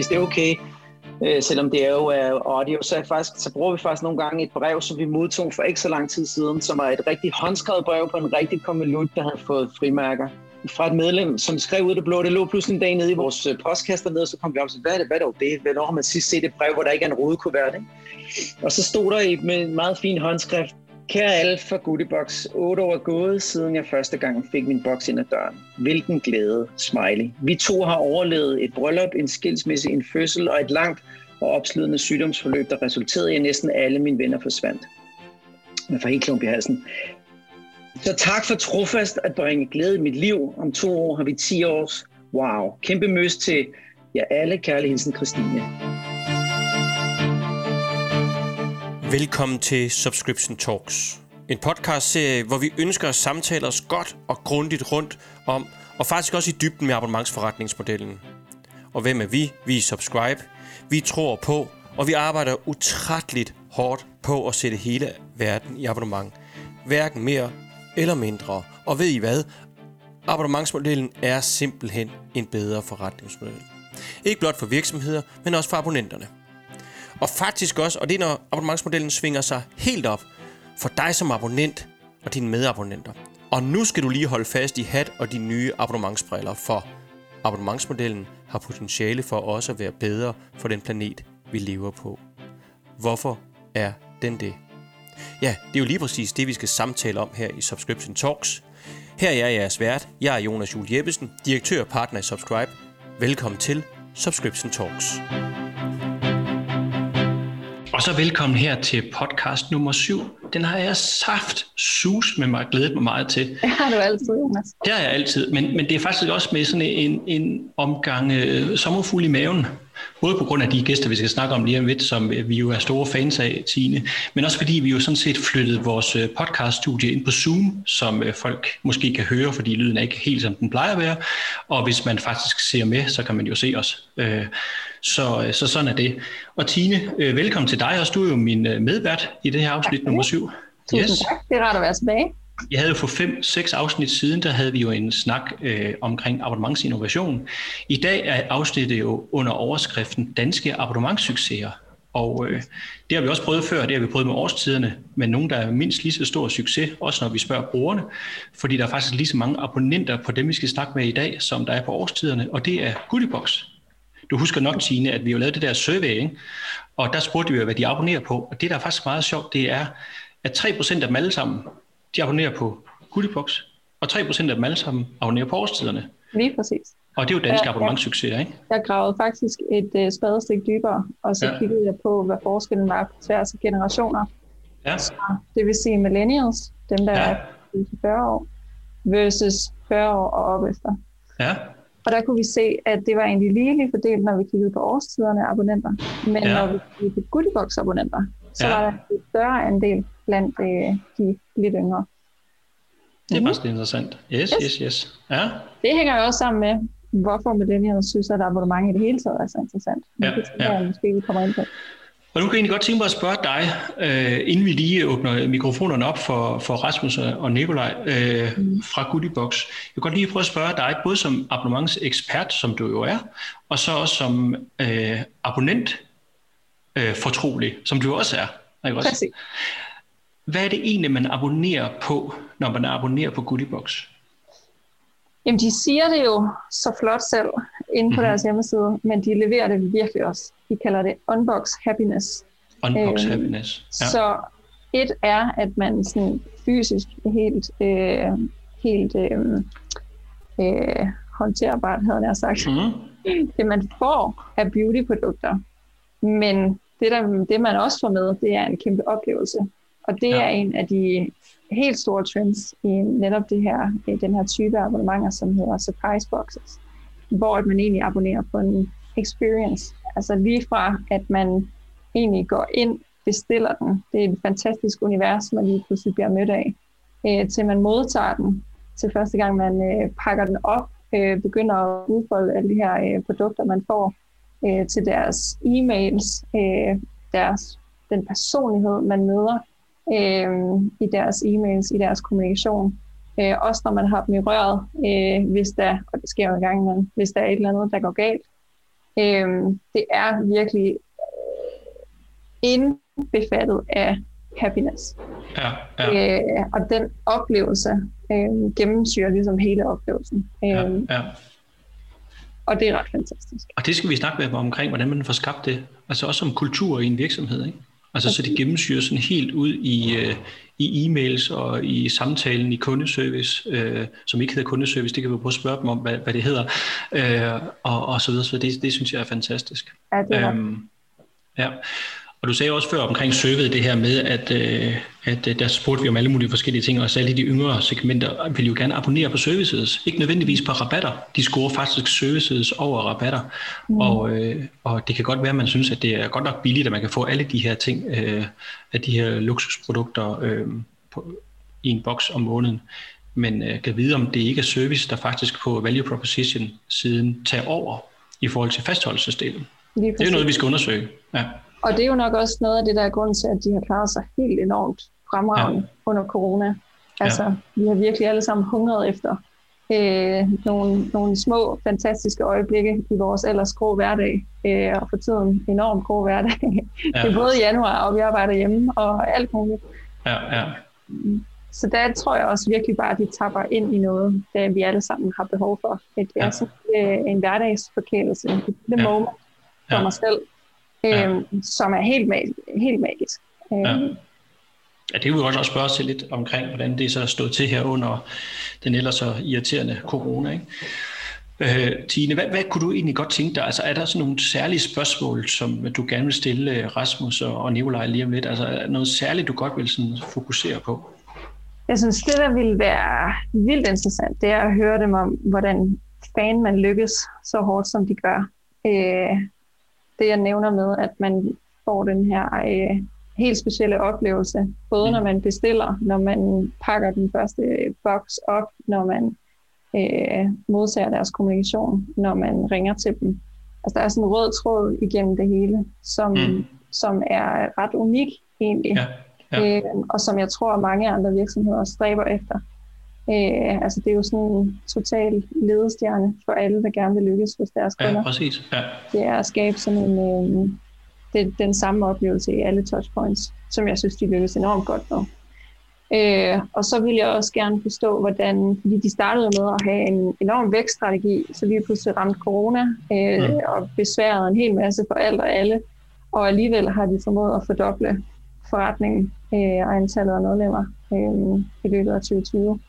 hvis det er okay, øh, selvom det er jo er audio, så, er faktisk, så bruger vi faktisk nogle gange et brev, som vi modtog for ikke så lang tid siden, som var et rigtig håndskrevet brev på en rigtig konvolut, der havde fået frimærker fra et medlem, som skrev ud af det blå. Det lå pludselig en dag nede i vores øh, postkasse dernede, og så kom vi op og sagde, hvad er det, hvad er det. Hvornår har man sidst set et brev, hvor der ikke er en rodekuvert, ikke? Og så stod der med en meget fin håndskrift, Kære alle fra Goodiebox, 8 år er gået, siden jeg første gang fik min boks ind ad døren. Hvilken glæde, smiley. Vi to har overlevet et bryllup, en skilsmisse, en fødsel og et langt og opslidende sygdomsforløb, der resulterede i, at næsten alle mine venner forsvandt. Men for helt klump i halsen. Så tak for trofast at bringe glæde i mit liv. Om to år har vi 10 års. Wow. Kæmpe møs til jer alle. Kærlig hilsen, Christine. Velkommen til Subscription Talks. En podcastserie, hvor vi ønsker at samtale os godt og grundigt rundt om, og faktisk også i dybden med abonnementsforretningsmodellen. Og hvem er vi? Vi er Subscribe. Vi tror på, og vi arbejder utrætteligt hårdt på at sætte hele verden i abonnement. Hverken mere eller mindre. Og ved I hvad? Abonnementsmodellen er simpelthen en bedre forretningsmodel. Ikke blot for virksomheder, men også for abonnenterne. Og faktisk også, og det er når abonnementsmodellen svinger sig helt op for dig som abonnent og dine medabonnenter. Og nu skal du lige holde fast i hat og dine nye abonnementsbriller, for abonnementsmodellen har potentiale for også at være bedre for den planet, vi lever på. Hvorfor er den det? Ja, det er jo lige præcis det, vi skal samtale om her i Subscription Talks. Her er jeg jeres vært. Jeg er Jonas Jul Jeppesen, direktør og partner i Subscribe. Velkommen til Subscription Talks. Og så velkommen her til podcast nummer 7. Den har jeg saft sus med mig glædet mig meget til. Det har du altid, Jonas. Det har jeg altid, men, men det er faktisk også med sådan en, en omgang øh, sommerfugl i maven. Både på grund af de gæster, vi skal snakke om lige om lidt, som vi jo er store fans af, Tine, men også fordi vi jo sådan set flyttede vores øh, podcaststudie ind på Zoom, som øh, folk måske kan høre, fordi lyden er ikke helt som den plejer at være. Og hvis man faktisk ser med, så kan man jo se os. Øh, så, så sådan er det. Og Tine, velkommen til dig, og du er jo min medvært i det her afsnit nummer syv. Tusind yes. tak, det er rart at være tilbage. Jeg havde jo for fem, seks afsnit siden, der havde vi jo en snak øh, omkring abonnementsinnovation. I dag er afsnittet jo under overskriften Danske abonnementssucceser. Og øh, det har vi også prøvet før, det har vi prøvet med årstiderne, men nogen, der er mindst lige så stor succes, også når vi spørger brugerne, fordi der er faktisk lige så mange abonnenter på dem, vi skal snakke med i dag, som der er på årstiderne, og det er Goodiebox. Du husker nok, Tine, at vi har lavet det der survey, ikke? og der spurgte vi jo, hvad de abonnerer på, og det, der er faktisk meget sjovt, det er, at 3% af dem alle sammen, de abonnerer på Goodiebox, og 3% af dem alle sammen abonnerer på årstiderne. Lige præcis. Og det er jo danske ja, abonnementssucceser, ikke? Jeg gravede faktisk et uh, spadestik dybere, og så ja. kiggede jeg på, hvad forskellen var på tværs af generationer. Ja. Så, det vil sige millennials, dem der ja. er 40 år, versus 40 år og op efter. Ja. Og der kunne vi se, at det var egentlig ligeligt fordelt, når vi kiggede på årstiderne abonnenter. Men ja. når vi kiggede på Goodiebox-abonnenter, så ja. var der en større andel blandt øh, de lidt yngre. Det er mm. faktisk interessant. Yes, yes, yes, yes. Ja. Det hænger jo også sammen med, hvorfor millennials synes, at abonnement i det hele taget er så interessant. Men ja, det tænker ja. jeg måske, vi kommer ind på. Og nu kan jeg egentlig godt tænke mig at spørge dig, øh, inden vi lige åbner mikrofonerne op for, for Rasmus og Nikolaj øh, mm. fra Goodiebox. Jeg vil godt lige prøve at spørge dig, både som abonnementsekspert, som du jo er, og så også som øh, abonnent øh, fortrolig, som du også er. Ikke også? Præcis. Hvad er det egentlig, man abonnerer på, når man abonnerer på Goodiebox? Jamen, de siger det jo så flot selv inde på mm-hmm. deres hjemmeside, men de leverer det virkelig også. De kalder det Unbox Happiness. Unbox øhm, Happiness, ja. Så et er, at man sådan fysisk helt, øh, helt øh, øh, håndterbart, havde jeg sagt. Mm-hmm. Det man får af beautyprodukter, men det, der, det man også får med, det er en kæmpe oplevelse. Og det ja. er en af de helt store trends i netop det her, den her type abonnementer, som hedder surprise boxes, hvor man egentlig abonnerer på en experience. Altså lige fra, at man egentlig går ind, bestiller den, det er et fantastisk univers, man lige pludselig bliver mødt af, øh, til man modtager den, til første gang man øh, pakker den op, øh, begynder at udfolde alle de her øh, produkter, man får, øh, til deres e-mails, øh, deres, den personlighed, man møder øh, i deres e-mails, i deres kommunikation. Øh, også når man har dem i røret, øh, hvis der, og det sker jo en gang imellem, hvis der er et eller andet, der går galt. Øhm, det er virkelig indbefattet af happiness. Ja, ja. Øh, og den oplevelse øh, gennemsyrer ligesom hele oplevelsen. Øh, ja, ja. Og det er ret fantastisk. Og det skal vi snakke med omkring, hvordan man får skabt det. Altså også om kultur i en virksomhed, ikke? Altså så det gennemsyrer sådan helt ud i, øh, i e-mails og i samtalen i kundeservice, øh, som ikke hedder kundeservice, det kan vi prøve at spørge dem om, hvad, hvad det hedder, øh, og, og så videre, så det, det synes jeg er fantastisk. Ja, det er øhm, ja. Og du sagde også før omkring serviet det her med, at, øh, at øh, der spurgte vi om alle mulige forskellige ting, og særligt de yngre segmenter vil jo gerne abonnere på services. Ikke nødvendigvis på rabatter. De scorer faktisk services over rabatter. Mm. Og, øh, og det kan godt være, at man synes, at det er godt nok billigt, at man kan få alle de her ting, øh, af de her luksusprodukter øh, på, i en boks om måneden. Men øh, kan vide, om det ikke er service, der faktisk på value proposition siden tager over i forhold til fastholdelsesdelen. Det er noget, vi skal undersøge. Ja. Og det er jo nok også noget af det, der er grund til, at de har klaret sig helt enormt fremragende ja. under corona. Altså, ja. vi har virkelig alle sammen hungret efter øh, nogle, nogle små, fantastiske øjeblikke i vores ellers grå hverdag, øh, og for tiden enormt grå hverdag. Ja. det er både januar, og vi arbejder hjemme, og alt muligt. Ja, ja. Så der tror jeg også virkelig bare, at de tapper ind i noget, det vi alle sammen har behov for. Det er ja. sådan, øh, en hverdagsforkælelse, det ja. moment for ja. mig selv, ja. øhm, som er helt, mag- helt magisk. Øhm, ja. Ja, det vil vi også spørge os til lidt omkring, hvordan det så er stået til her under den ellers så irriterende corona. Ikke? Øh, Tine, hvad, hvad kunne du egentlig godt tænke dig? Altså, er der sådan nogle særlige spørgsmål, som du gerne vil stille Rasmus og, og Nikolaj lige om lidt? Altså, er der noget særligt, du godt vil sådan fokusere på? Jeg synes, det der ville være vildt interessant, det er at høre dem om, hvordan fan man lykkes så hårdt, som de gør. Øh, det jeg nævner med, at man får den her øh, helt specielle oplevelse, både mm. når man bestiller, når man pakker den første boks op, når man øh, modtager deres kommunikation, når man ringer til dem. Altså der er sådan en rød tråd igennem det hele, som, mm. som er ret unik egentlig, ja. Ja. Øh, og som jeg tror mange andre virksomheder stræber efter. Øh, altså det er jo sådan en total ledestjerne for alle, der gerne vil lykkes hos deres kunder. Ja, præcis. Ja. Det er at skabe sådan en, øh, det, den samme oplevelse i alle touchpoints, som jeg synes, de lykkes enormt godt med. Øh, og så vil jeg også gerne forstå, hvordan, fordi de startede med at have en enorm vækststrategi, så lige pludselig ramte corona øh, mm. og besværede en hel masse for alt og alle, og alligevel har de formået at fordoble forretningen øh, og antallet af medlemmer øh, i løbet af 2020.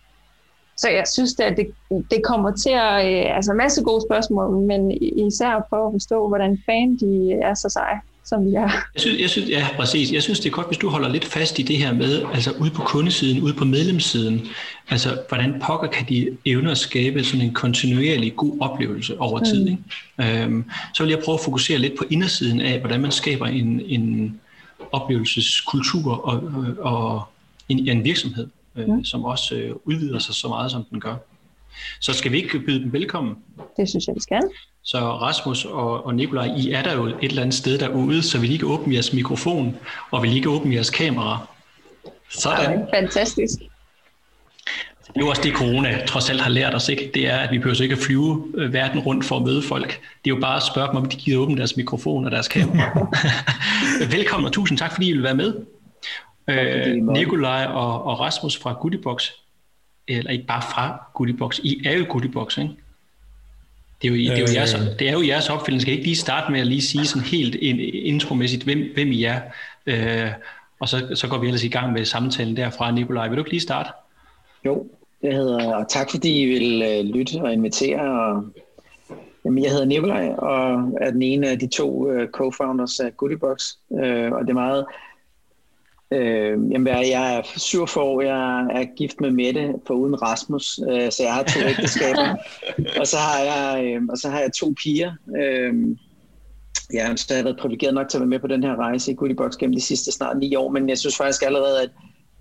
Så jeg synes, at det, det kommer til at... Øh, altså, masse gode spørgsmål, men især prøve at forstå, hvordan fan de er så seje som vi er. Jeg synes, jeg synes, ja, præcis. Jeg synes, det er godt, hvis du holder lidt fast i det her med, altså ude på kundesiden, ude på medlemssiden, altså hvordan pokker kan de evne at skabe sådan en kontinuerlig god oplevelse over mm. tid. Ikke? Øhm, så vil jeg prøve at fokusere lidt på indersiden af, hvordan man skaber en, en oplevelseskultur og, og, og en, en virksomhed øh, som også øh, udvider sig så meget, som den gør. Så skal vi ikke byde dem velkommen? Det synes jeg, vi skal. Så Rasmus og, og Nikolaj, I er der jo et eller andet sted derude, så vil I ikke åbne jeres mikrofon, og vil I ikke åbne jeres kamera? Sådan. Ja, fantastisk. Det er jo også det, corona trods alt har lært os, ikke? det er, at vi behøver ikke at flyve øh, verden rundt for at møde folk. Det er jo bare at spørge dem, om de gider åbne deres mikrofon og deres kamera. Velkommen og tusind tak, fordi I vil være med. Øh, Nikolaj og, og Rasmus fra Goodiebox, eller ikke bare fra Goodiebox, I er jo Goodiebox, ikke? Det er jo, det er jo, øh, jeres, det er jo jeres opfindelse. Skal I ikke lige starte med at lige sige sådan helt intromæssigt, hvem, hvem I er? Øh, og så, så går vi ellers i gang med samtalen derfra. Nikolaj, vil du ikke lige starte? Jo, jeg hedder, og tak fordi I vil øh, lytte og invitere. Og, jamen, jeg hedder Nikolaj, og er den ene af de to øh, co-founders af Goodiebox. Øh, og det er meget Øh, jamen, jeg er 47 år, jeg er gift med Mette for uden Rasmus, øh, så jeg har to ægteskaber. og, så har jeg, øh, og så har jeg to piger. Øh, ja, så har jeg været privilegeret nok til at være med på den her rejse i Goodiebox gennem de sidste snart ni år, men jeg synes faktisk allerede, at,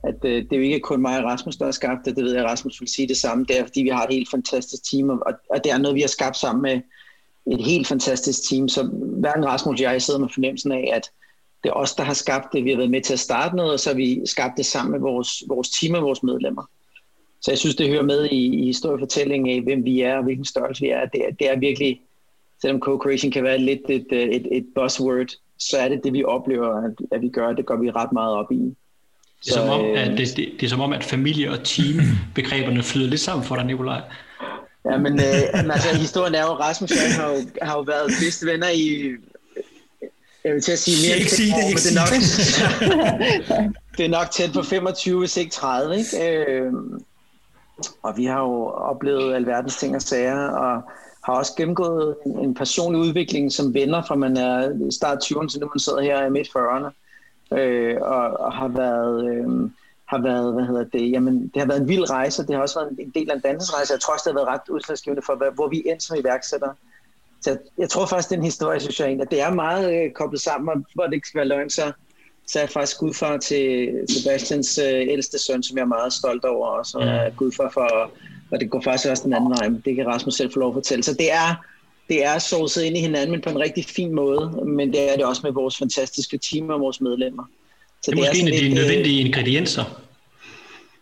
at øh, det er jo ikke kun mig og Rasmus, der har skabt det. Det ved jeg, at Rasmus vil sige det samme. Det er, fordi vi har et helt fantastisk team, og, og det er noget, vi har skabt sammen med et helt fantastisk team. Så hverken Rasmus og jeg sidder med fornemmelsen af, at det er os, der har skabt det. Vi har været med til at starte noget, og så har vi skabt det sammen med vores, vores team og vores medlemmer. Så jeg synes, det hører med i, i historiefortællingen af, hvem vi er og hvilken størrelse vi er. Det, det er virkelig selvom co-creation kan være lidt et, et, et buzzword, så er det det, vi oplever, at, at vi gør. Det går vi ret meget op i. Det er, så, som om, at det, det, det er som om, at familie og team begreberne flyder lidt sammen for dig, Nikolaj. Ja, men øh, altså, historien er jo, Rasmus og jeg har jo, har jo været bedste venner i, jeg vil til at sige mere end 10 år, men det er, nok, det er nok tæt på 25, hvis ikke 30, ikke? Øh, og vi har jo oplevet alverdens ting og sager, og har også gennemgået en personlig udvikling som venner, fra man er start 20'erne til nu man sidder her i midt 40'erne, øh, og, og har været... Øh, har været, hvad hedder det, jamen, det har været en vild rejse, det har også været en del af en dannelsesrejse. Jeg tror også, det har været ret udslagsgivende for, hvor vi endte som iværksættere. Så jeg tror faktisk, den historie, synes jeg, at det er meget øh, koblet sammen, og hvor det ikke skal være løgn, så, så er jeg faktisk gudfar til Sebastians øh, ældste søn, som jeg er meget stolt over, og så er jeg gudfar for, og det går faktisk også den anden vej, men det kan Rasmus selv få lov at fortælle. Så det er, det er såset ind i hinanden, men på en rigtig fin måde, men det er det også med vores fantastiske team og vores medlemmer. Så det er det måske er en af de nødvendige ingredienser.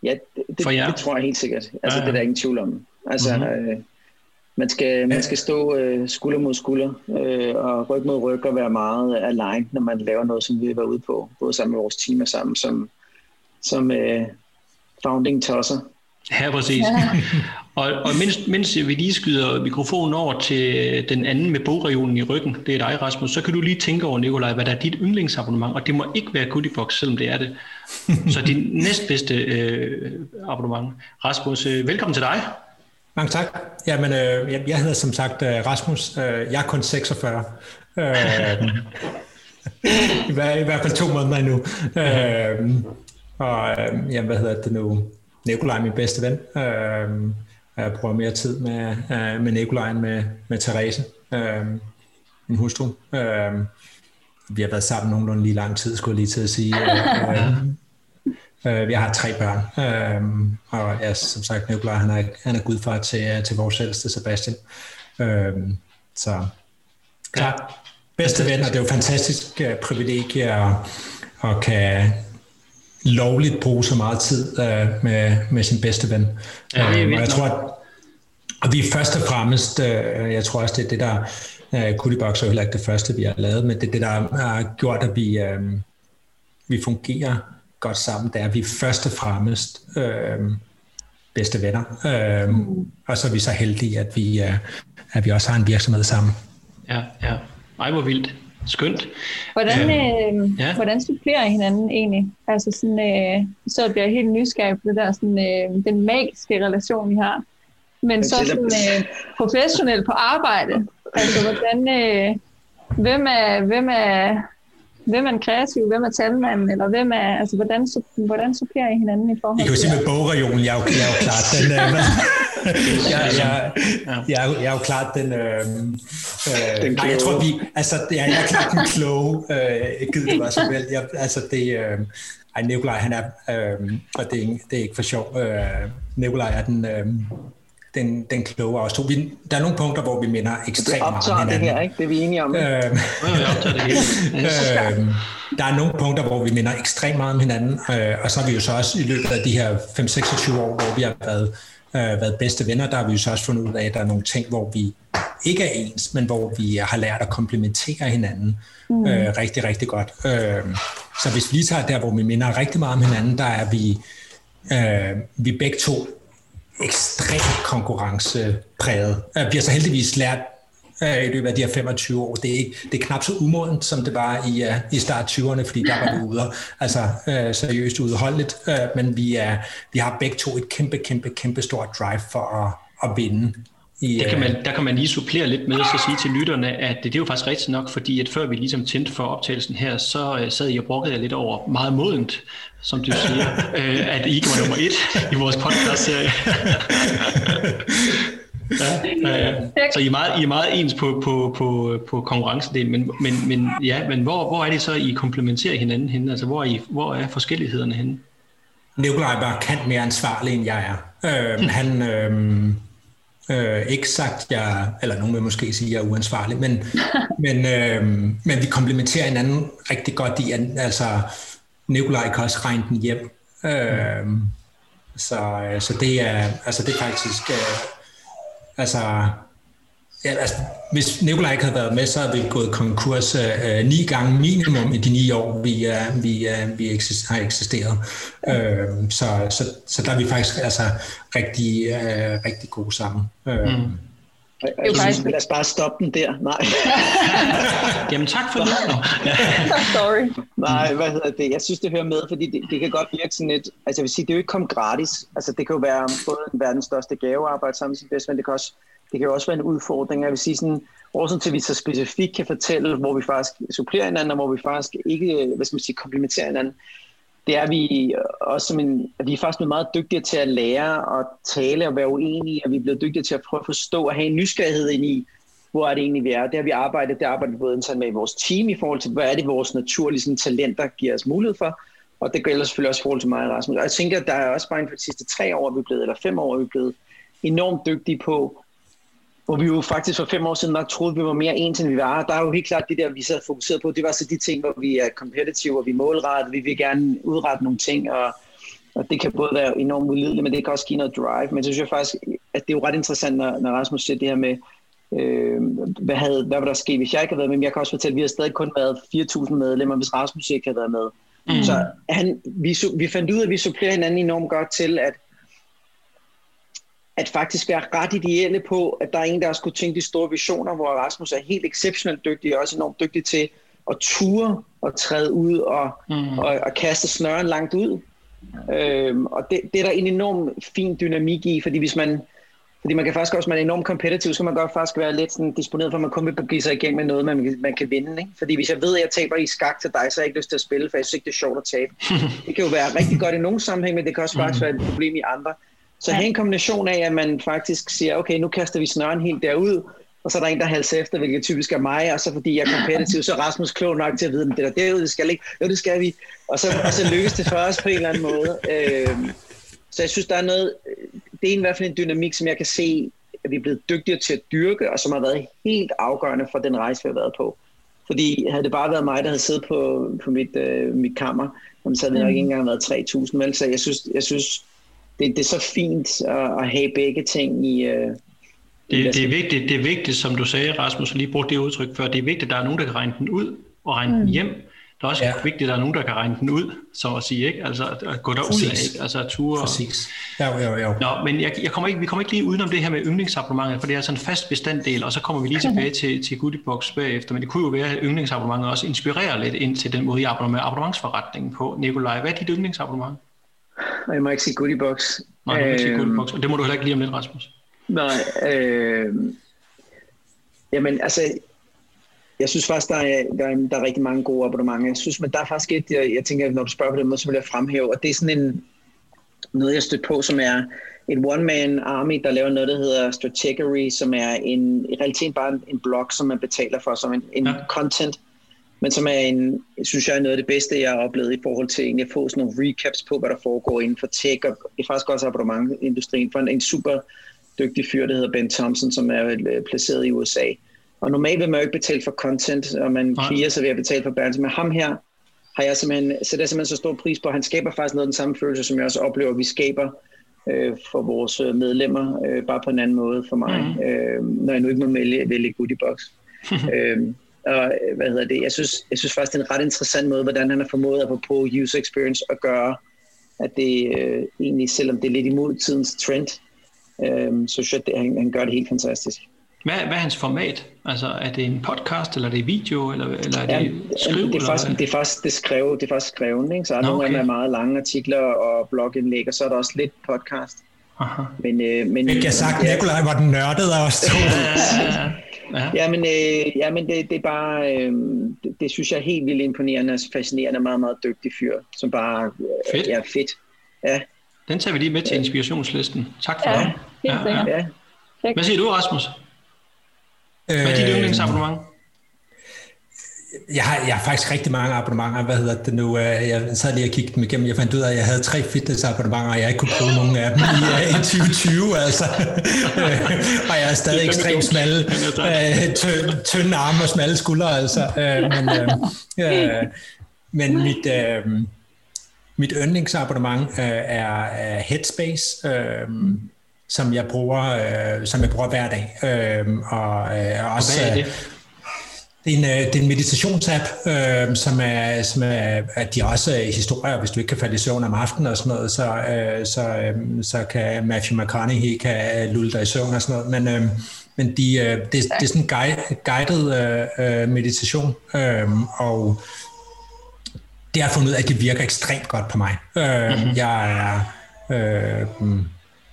Ja, det, det, det tror jeg helt sikkert. Altså, ja, ja. det er der ingen tvivl om. Altså, mm-hmm. øh, man, skal, man skal stå øh, skulder mod skulder øh, og ryg mod ryg og være meget aligned, når man laver noget, som vi har været ude på, både sammen med vores team og sammen som, som øh, founding tosser. Ja, præcis. og, og mens, mens vi lige skyder mikrofonen over til den anden med bogregionen i ryggen, det er dig, Rasmus, så kan du lige tænke over, Nikolaj, hvad der er dit yndlingsabonnement, og det må ikke være Goodiebox, selvom det er det. så din næstbedste øh, abonnement. Rasmus, øh, velkommen til dig. Mange tak. Jamen, øh, jeg, jeg hedder som sagt øh, Rasmus. Øh, jeg er kun 46. Øh, i, hver, I hvert fald to måneder endnu. Øh, og øh, jamen, hvad hedder det nu? Nikolaj, min bedste ven. Øh, jeg bruger mere tid med, øh, med Nikolaj end med, med Therese, øh, min hustru. Øh, vi har været sammen nogenlunde lige lang tid, skulle jeg lige til at sige. Øh, øh, vi har tre børn, øh, og ja, som sagt, Nikolaj, han er, han er gudfar til, til vores ældste Sebastian. Øh, så klart, bedste ven, og det er jo fantastisk uh, privilegie at, at kan lovligt bruge så meget tid uh, med, med sin bedste ven. Ja, det er og jeg tror, at og vi er først og fremmest, jeg tror også, det er det, der uh, Kulibok er heller ikke det første, vi har lavet, men det er det, der har gjort, at vi, uh, vi fungerer godt sammen, det er, at vi først og fremmest uh, bedste venner. Mm. Og så er vi så heldige, at vi, uh, at vi også har en virksomhed sammen. Ja, ja. Ej, hvor vildt. Skønt. Hvordan, øh, ja. hvordan supplerer I hinanden egentlig? Altså sådan, øh, så bliver jeg helt nysgerrig på det der, sådan, øh, den magiske relation, I har. Men så sådan øh, professionelt på arbejde. Altså, hvordan, øh, hvem, er, hvem, er, hvem er en kreativ, hvem er talmanden, eller hvem er, altså, hvordan, hvordan supplerer I hinanden i forhold til... Jeg kan jo sige med bogregionen, jeg er jo, jeg er jo klart den... Øh, jeg, jeg, jeg, jeg er jo klart den... Øh, øh, nej, jeg tror, vi... Altså, jeg, jeg er klart den kloge. Øh, gider det var så vel. Jeg, altså, det... Øh, ej, Nikolaj, han er... Øh, og det er, det er ikke for sjov. Øh, Nikolaj er den... Øh, den, den kloge også. Vi, der er nogle punkter, hvor vi minder ekstremt meget om hinanden. det her, ikke? Det er vi enige om. Øh, jeg det øh, der er nogle punkter, hvor vi minder ekstremt meget om hinanden, øh, og så har vi jo så også i løbet af de her 5-26 år, hvor vi har været øh, været bedste venner, der har vi jo så også fundet ud af, at der er nogle ting, hvor vi ikke er ens, men hvor vi har lært at komplementere hinanden mm. øh, rigtig, rigtig godt. Øh, så hvis vi tager der, hvor vi minder rigtig meget om hinanden, der er vi, øh, vi begge to ekstremt konkurrencepræget. Øh, vi bliver så heldigvis lært øh, i løbet af de her 25 år. Det er, ikke, det er knap så umodent, som det var i, uh, i start 20'erne, fordi der var vi ude, altså uh, seriøst udholdeligt, uh, men vi, er, vi har begge to et kæmpe, kæmpe, kæmpe stort drive for at, at vinde. I, det kan man, der kan man lige supplere lidt med at sige til lytterne, at det, det er jo faktisk rigtigt nok, fordi at før vi ligesom tændte for optagelsen her, så uh, sad I og brokkede jer lidt over meget modent, som du siger, uh, at I var nummer et i vores podcast-serie. Ja, ja. Så I er meget, I er meget ens på, på, på, på konkurrencedelen, men, men, men, ja, men hvor, hvor er det så, I komplementerer hinanden henne? Altså, hvor er, I, hvor er forskellighederne henne? Nikolaj var kant mere ansvarlig, end jeg er. Øh, han, øh, øh, ikke sagt, jeg, eller nogen vil måske sige, at jeg er uansvarlig, men, men, øh, men vi komplementerer hinanden rigtig godt i, altså Nikolaj kan også regne den hjem. Øh, så, øh, så det er, altså det er faktisk... Øh, Altså, Ja, altså, hvis Nikolaj ikke havde været med, så havde vi gået konkurs øh, ni gange minimum i de ni år, vi, øh, vi, øh, vi eksist, har eksisteret. Øh, så, så, så der er vi faktisk altså, rigtig, øh, rigtig gode sammen. Øh, mm. Jeg, jeg synes, lad os bare stoppe den der. Nej. Jamen tak for det. Sorry. Nej, hvad hedder det? Jeg synes, det hører med, fordi det, det kan godt virke sådan lidt... Altså jeg vil sige, det er jo ikke kommet gratis. Altså det kan jo være både en verdens største gavearbejde sammen med sin bedste, men det kan også det kan jo også være en udfordring. Jeg vil sige sådan, også til, vi så specifikt kan fortælle, hvor vi faktisk supplerer hinanden, og hvor vi faktisk ikke, hvad skal man sige, komplementerer hinanden, det er, at vi, også som en, at vi er faktisk blevet meget dygtige til at lære og tale og være uenige, og vi er blevet dygtige til at prøve at forstå og have en nysgerrighed ind i, hvor er det egentlig, vi er. Det har vi arbejdet, det arbejder vi både internt med i vores team i forhold til, hvad er det, vores naturlige sådan, talenter giver os mulighed for, og det gælder selvfølgelig også i forhold til mig og Rasmus. Og jeg tænker, at der er også bare inden for de sidste tre år, vi er blevet, eller fem år, vi er blevet enormt dygtige på hvor vi jo faktisk for fem år siden nok troede, vi var mere ens, end vi var. Der er jo helt klart det der, vi så fokuseret på. Det var så de ting, hvor vi er competitive, og vi er målrettet, vi vil gerne udrette nogle ting, og, og det kan både være enormt udlideligt, men det kan også give noget drive. Men så synes jeg faktisk, at det er jo ret interessant, når, når Rasmus siger det her med, øh, hvad, havde, hvad var der sket, hvis jeg ikke havde været med. Men jeg kan også fortælle, at vi har stadig kun været 4.000 medlemmer, hvis Rasmus ikke havde været med. Mm. Så han, vi, vi fandt ud af, at vi supplerer hinanden enormt godt til, at at faktisk være ret ideelle på, at der er en, der skulle tænke de store visioner, hvor Rasmus er helt exceptionelt dygtig, og også enormt dygtig til at ture og træde ud og, mm. og, og kaste snøren langt ud. Øhm, og det, det er der en enorm fin dynamik i, fordi hvis man fordi man kan faktisk også, man er enormt kompetitiv, så kan man godt faktisk være lidt sådan disponeret for, at man kun vil give sig igennem med noget, man, man kan vinde. Ikke? Fordi hvis jeg ved, at jeg taber i skak til dig, så har jeg ikke lyst til at spille, for jeg synes ikke, det er sjovt at tabe. Det kan jo være rigtig godt i nogle sammenhæng, men det kan også faktisk være et problem i andre. Så have en kombination af, at man faktisk siger, okay, nu kaster vi snøren helt derud, og så er der en, der halser efter, hvilket typisk er mig, og så fordi jeg er kompetitiv, så er Rasmus klog nok til at vide, at det der derude, det skal ikke, jo, det skal vi, og så, og så lykkes det for os på en eller anden måde. Øhm, så jeg synes, der er noget, det er i hvert fald en dynamik, som jeg kan se, at vi er blevet dygtigere til at dyrke, og som har været helt afgørende for den rejse, vi har været på. Fordi havde det bare været mig, der havde siddet på, på mit, øh, mit kammer, så havde det nok ikke engang været 3.000, vel? Så jeg synes, jeg synes det, det er så fint at, at have begge ting i... Øh, det, det, er vigtigt, det er vigtigt, som du sagde, Rasmus, lige brugte det udtryk før, det er vigtigt, at der er nogen, der kan regne den ud og regne mm. den hjem. Det er også ja. vigtigt, at der er nogen, der kan regne den ud, så at sige, ikke? Altså at gå derud af, ikke? Altså at ture. Præcis. Ja, ja, ja. Nå, men jeg, jeg kommer ikke, vi kommer ikke lige udenom det her med yndlingsabonnementer, for det er sådan en fast bestanddel, og så kommer vi lige tilbage til, til Goodiebox bagefter, men det kunne jo være, at yndlingsabonnementer også inspirerer lidt ind til den måde, I arbejder med abonnementsforretningen på. Nikolaj, hvad er dit yndlingsabonnement? Jeg må ikke sige Goodiebox. Nej, du må ikke sige Goodiebox, og det må du heller ikke lige om lidt, Rasmus. Nej, øh, jamen altså, jeg synes faktisk, der er, der, er, der er rigtig mange gode abonnementer. Jeg synes, men der er faktisk et, jeg, jeg tænker, når du spørger på den måde, så vil jeg fremhæve, og det er sådan en, noget, jeg stødt på, som er en one-man army, der laver noget, der hedder Strategery, som er en, i realiteten bare en, en blog, som man betaler for, som en, en ja. content, men som er en, synes jeg er noget af det bedste, jeg har oplevet i forhold til egentlig at få sådan nogle recaps på, hvad der foregår inden for tech, og det er faktisk også abonnementindustrien, for en, en super dygtig fyr, der hedder Ben Thompson, som er øh, placeret i USA. Og normalt vil man jo ikke betale for content, og man kliger sig ved at betale for brands, men ham her har jeg simpelthen, så det er simpelthen så stor pris på, han skaber faktisk noget af den samme følelse, som jeg også oplever, vi skaber øh, for vores øh, medlemmer, øh, bare på en anden måde for mig, mm. øh, når jeg nu ikke må vælge, vælge Goodiebox. øh, og hvad hedder det, jeg synes, jeg synes faktisk, det er en ret interessant måde, hvordan han har formået at på user experience at gøre, at det øh, egentlig, selvom det er lidt imod tidens trend, øh, så synes jeg, at han, han gør det helt fantastisk. Hvad, hvad er hans format? Altså, er det en podcast, eller er det video, eller, eller er det ja, skriv? Det er faktisk, det er faktisk det skrev, det er faktisk skrevet, ikke? Så er Nå, nogle okay. af dem er meget lange artikler og blogindlæg, og så er der også lidt podcast. Aha. Men, øh, men, Fik jeg sagt, Nikolaj var den nørdede af os to. Ja, ja men, øh, ja, men det, det er bare, øh, det, det synes jeg er helt vildt imponerende og fascinerende, meget, meget dygtig fyr, som bare øh, fedt. er fedt. Ja. Den tager vi lige med til inspirationslisten. Tak for ja, det. Helt ja, ja. ja. Hvad siger du, Rasmus? Hvad er dit øh, yndlingsabonnement? Jeg har, jeg har faktisk rigtig mange abonnementer. Hvad hedder det nu? Øh, jeg sad lige og kiggede dem igennem. Jeg fandt ud af, at jeg havde tre fitnessabonnementer, og jeg ikke kunne bruge nogen af dem i, i 2020. Altså. og jeg er stadig ekstremt smalle, øh, tynde arme og smalle skuldre. Altså. Men, øh, men mit, øh, mit yndlingsabonnement er, er Headspace. Øh, som jeg bruger, øh, som jeg bruger hver dag. Øh, og, øh, også, og hvad er det? En, det er en meditationsapp, øh, som er, som er, at de også er historier, hvis du ikke kan falde i søvn om aftenen og sådan noget, så, øh, så, øh, så kan Matthew McConaughey kan lulle dig i søvn og sådan noget. Men, øh, men de, øh, det, det er sådan en guide, guided øh, meditation, øh, og det har fundet ud af, at det virker ekstremt godt på mig. Øh, mm-hmm. Jeg er... Øh,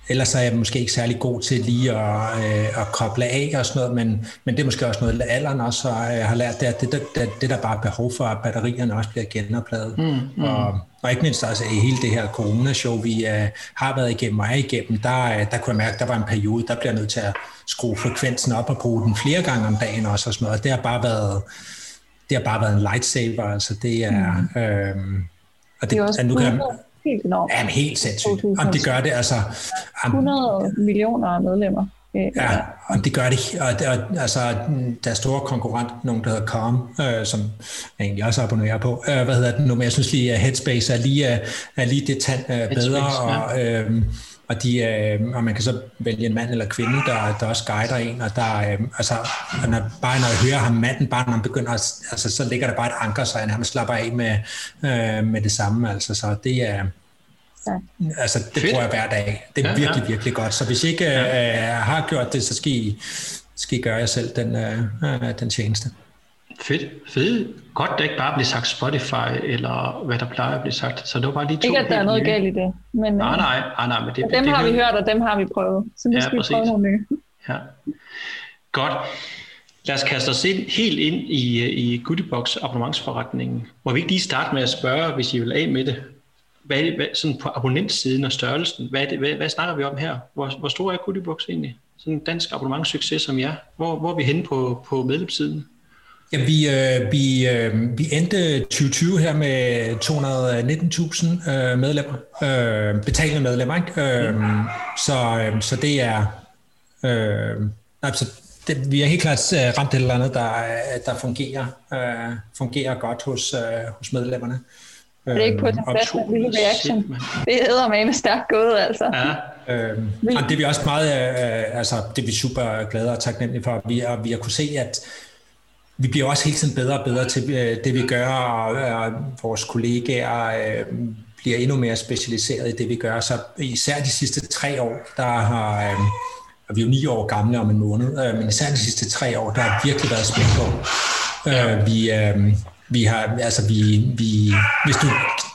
ellers er jeg måske ikke særlig god til lige at, øh, at koble af og sådan noget, men, men det er måske også noget, alderen også har lært, det er, det, det, det der bare er behov for, at batterierne også bliver genopladet. Mm, mm. Og, og ikke mindst altså i hele det her corona-show, vi uh, har været igennem og er igennem, der, der kunne jeg mærke, der var en periode, der bliver nødt til at skrue frekvensen op og bruge den flere gange om dagen også og sådan noget. Og det har bare været, det har bare været en lightsaver, altså det er... Mm. Øhm, og det, det er også nu kan, helt enormt. Jamen helt sindssygt. Om de gør det, altså... 100 millioner medlemmer. Ja, og de gør det, og, og altså, der er store konkurrent, nogen der hedder Calm, øh, som jeg egentlig også abonnerer på, øh, hvad hedder den nu, men jeg synes lige, at Headspace er lige, er lige det tand øh, bedre, og, øh, og, de, øh, og man kan så vælge en mand eller kvinde, der, der også guider en, og der, øh, altså, og når, bare når jeg hører ham manden, bare når han begynder, at, altså, så ligger der bare et anker, så han slapper af med, øh, med det samme, altså, så det er, Ja. Altså, det Fedt. bruger jeg hver dag. Det er ja, virkelig, ja. virkelig godt. Så hvis I ikke uh, har gjort det, så skal I, skal I gøre jer selv den, uh, den tjeneste. Fedt, fedt. Godt, det ikke bare bliver sagt Spotify, eller hvad der plejer at blive sagt. Så det var bare lige to Ikke, at der er noget galt i det. Men, nej, nej, nej, nej. Men det, dem det, har det, vi hørt, og dem har vi prøvet. Så nu ja, skal vi præcis. prøve nogle nye. Ja. Godt. Lad os kaste os ind, helt ind i, i Goodiebox abonnementsforretningen. Må vi ikke lige starte med at spørge, hvis I vil af med det, hvad, hvad, sådan på abonnentsiden og størrelsen, hvad, det, hvad, hvad snakker vi om her? Hvor, hvor stor er Goodiebox egentlig? Sådan en dansk abonnementssucces som jer. Hvor, hvor er vi henne på, på medlemssiden? Ja, vi, øh, vi, øh, vi endte 2020 her med 219.000 øh, medlemmer, øh, betalende medlemmer. Ikke? Øh, mm. så, øh, så det er... Øh, altså, det, vi har helt klart øh, ramt et eller andet, der, der fungerer, øh, fungerer godt hos, øh, hos medlemmerne. Er det ikke på den en lille reaction? Det hedder med stærkt gået, altså. Ja. Øhm, og det er vi også meget, øh, altså det er vi super glade og taknemmelige for. Vi, og vi har kunne se, at vi bliver også hele tiden bedre og bedre til øh, det, vi gør, og, og vores kollegaer øh, bliver endnu mere specialiseret i det, vi gør. Så især de sidste tre år, der har, øh, og vi er jo ni år gamle om en måned, øh, men især de sidste tre år, der har virkelig været spændt på. Øh, vi, øh, vi har, altså vi, vi, hvis du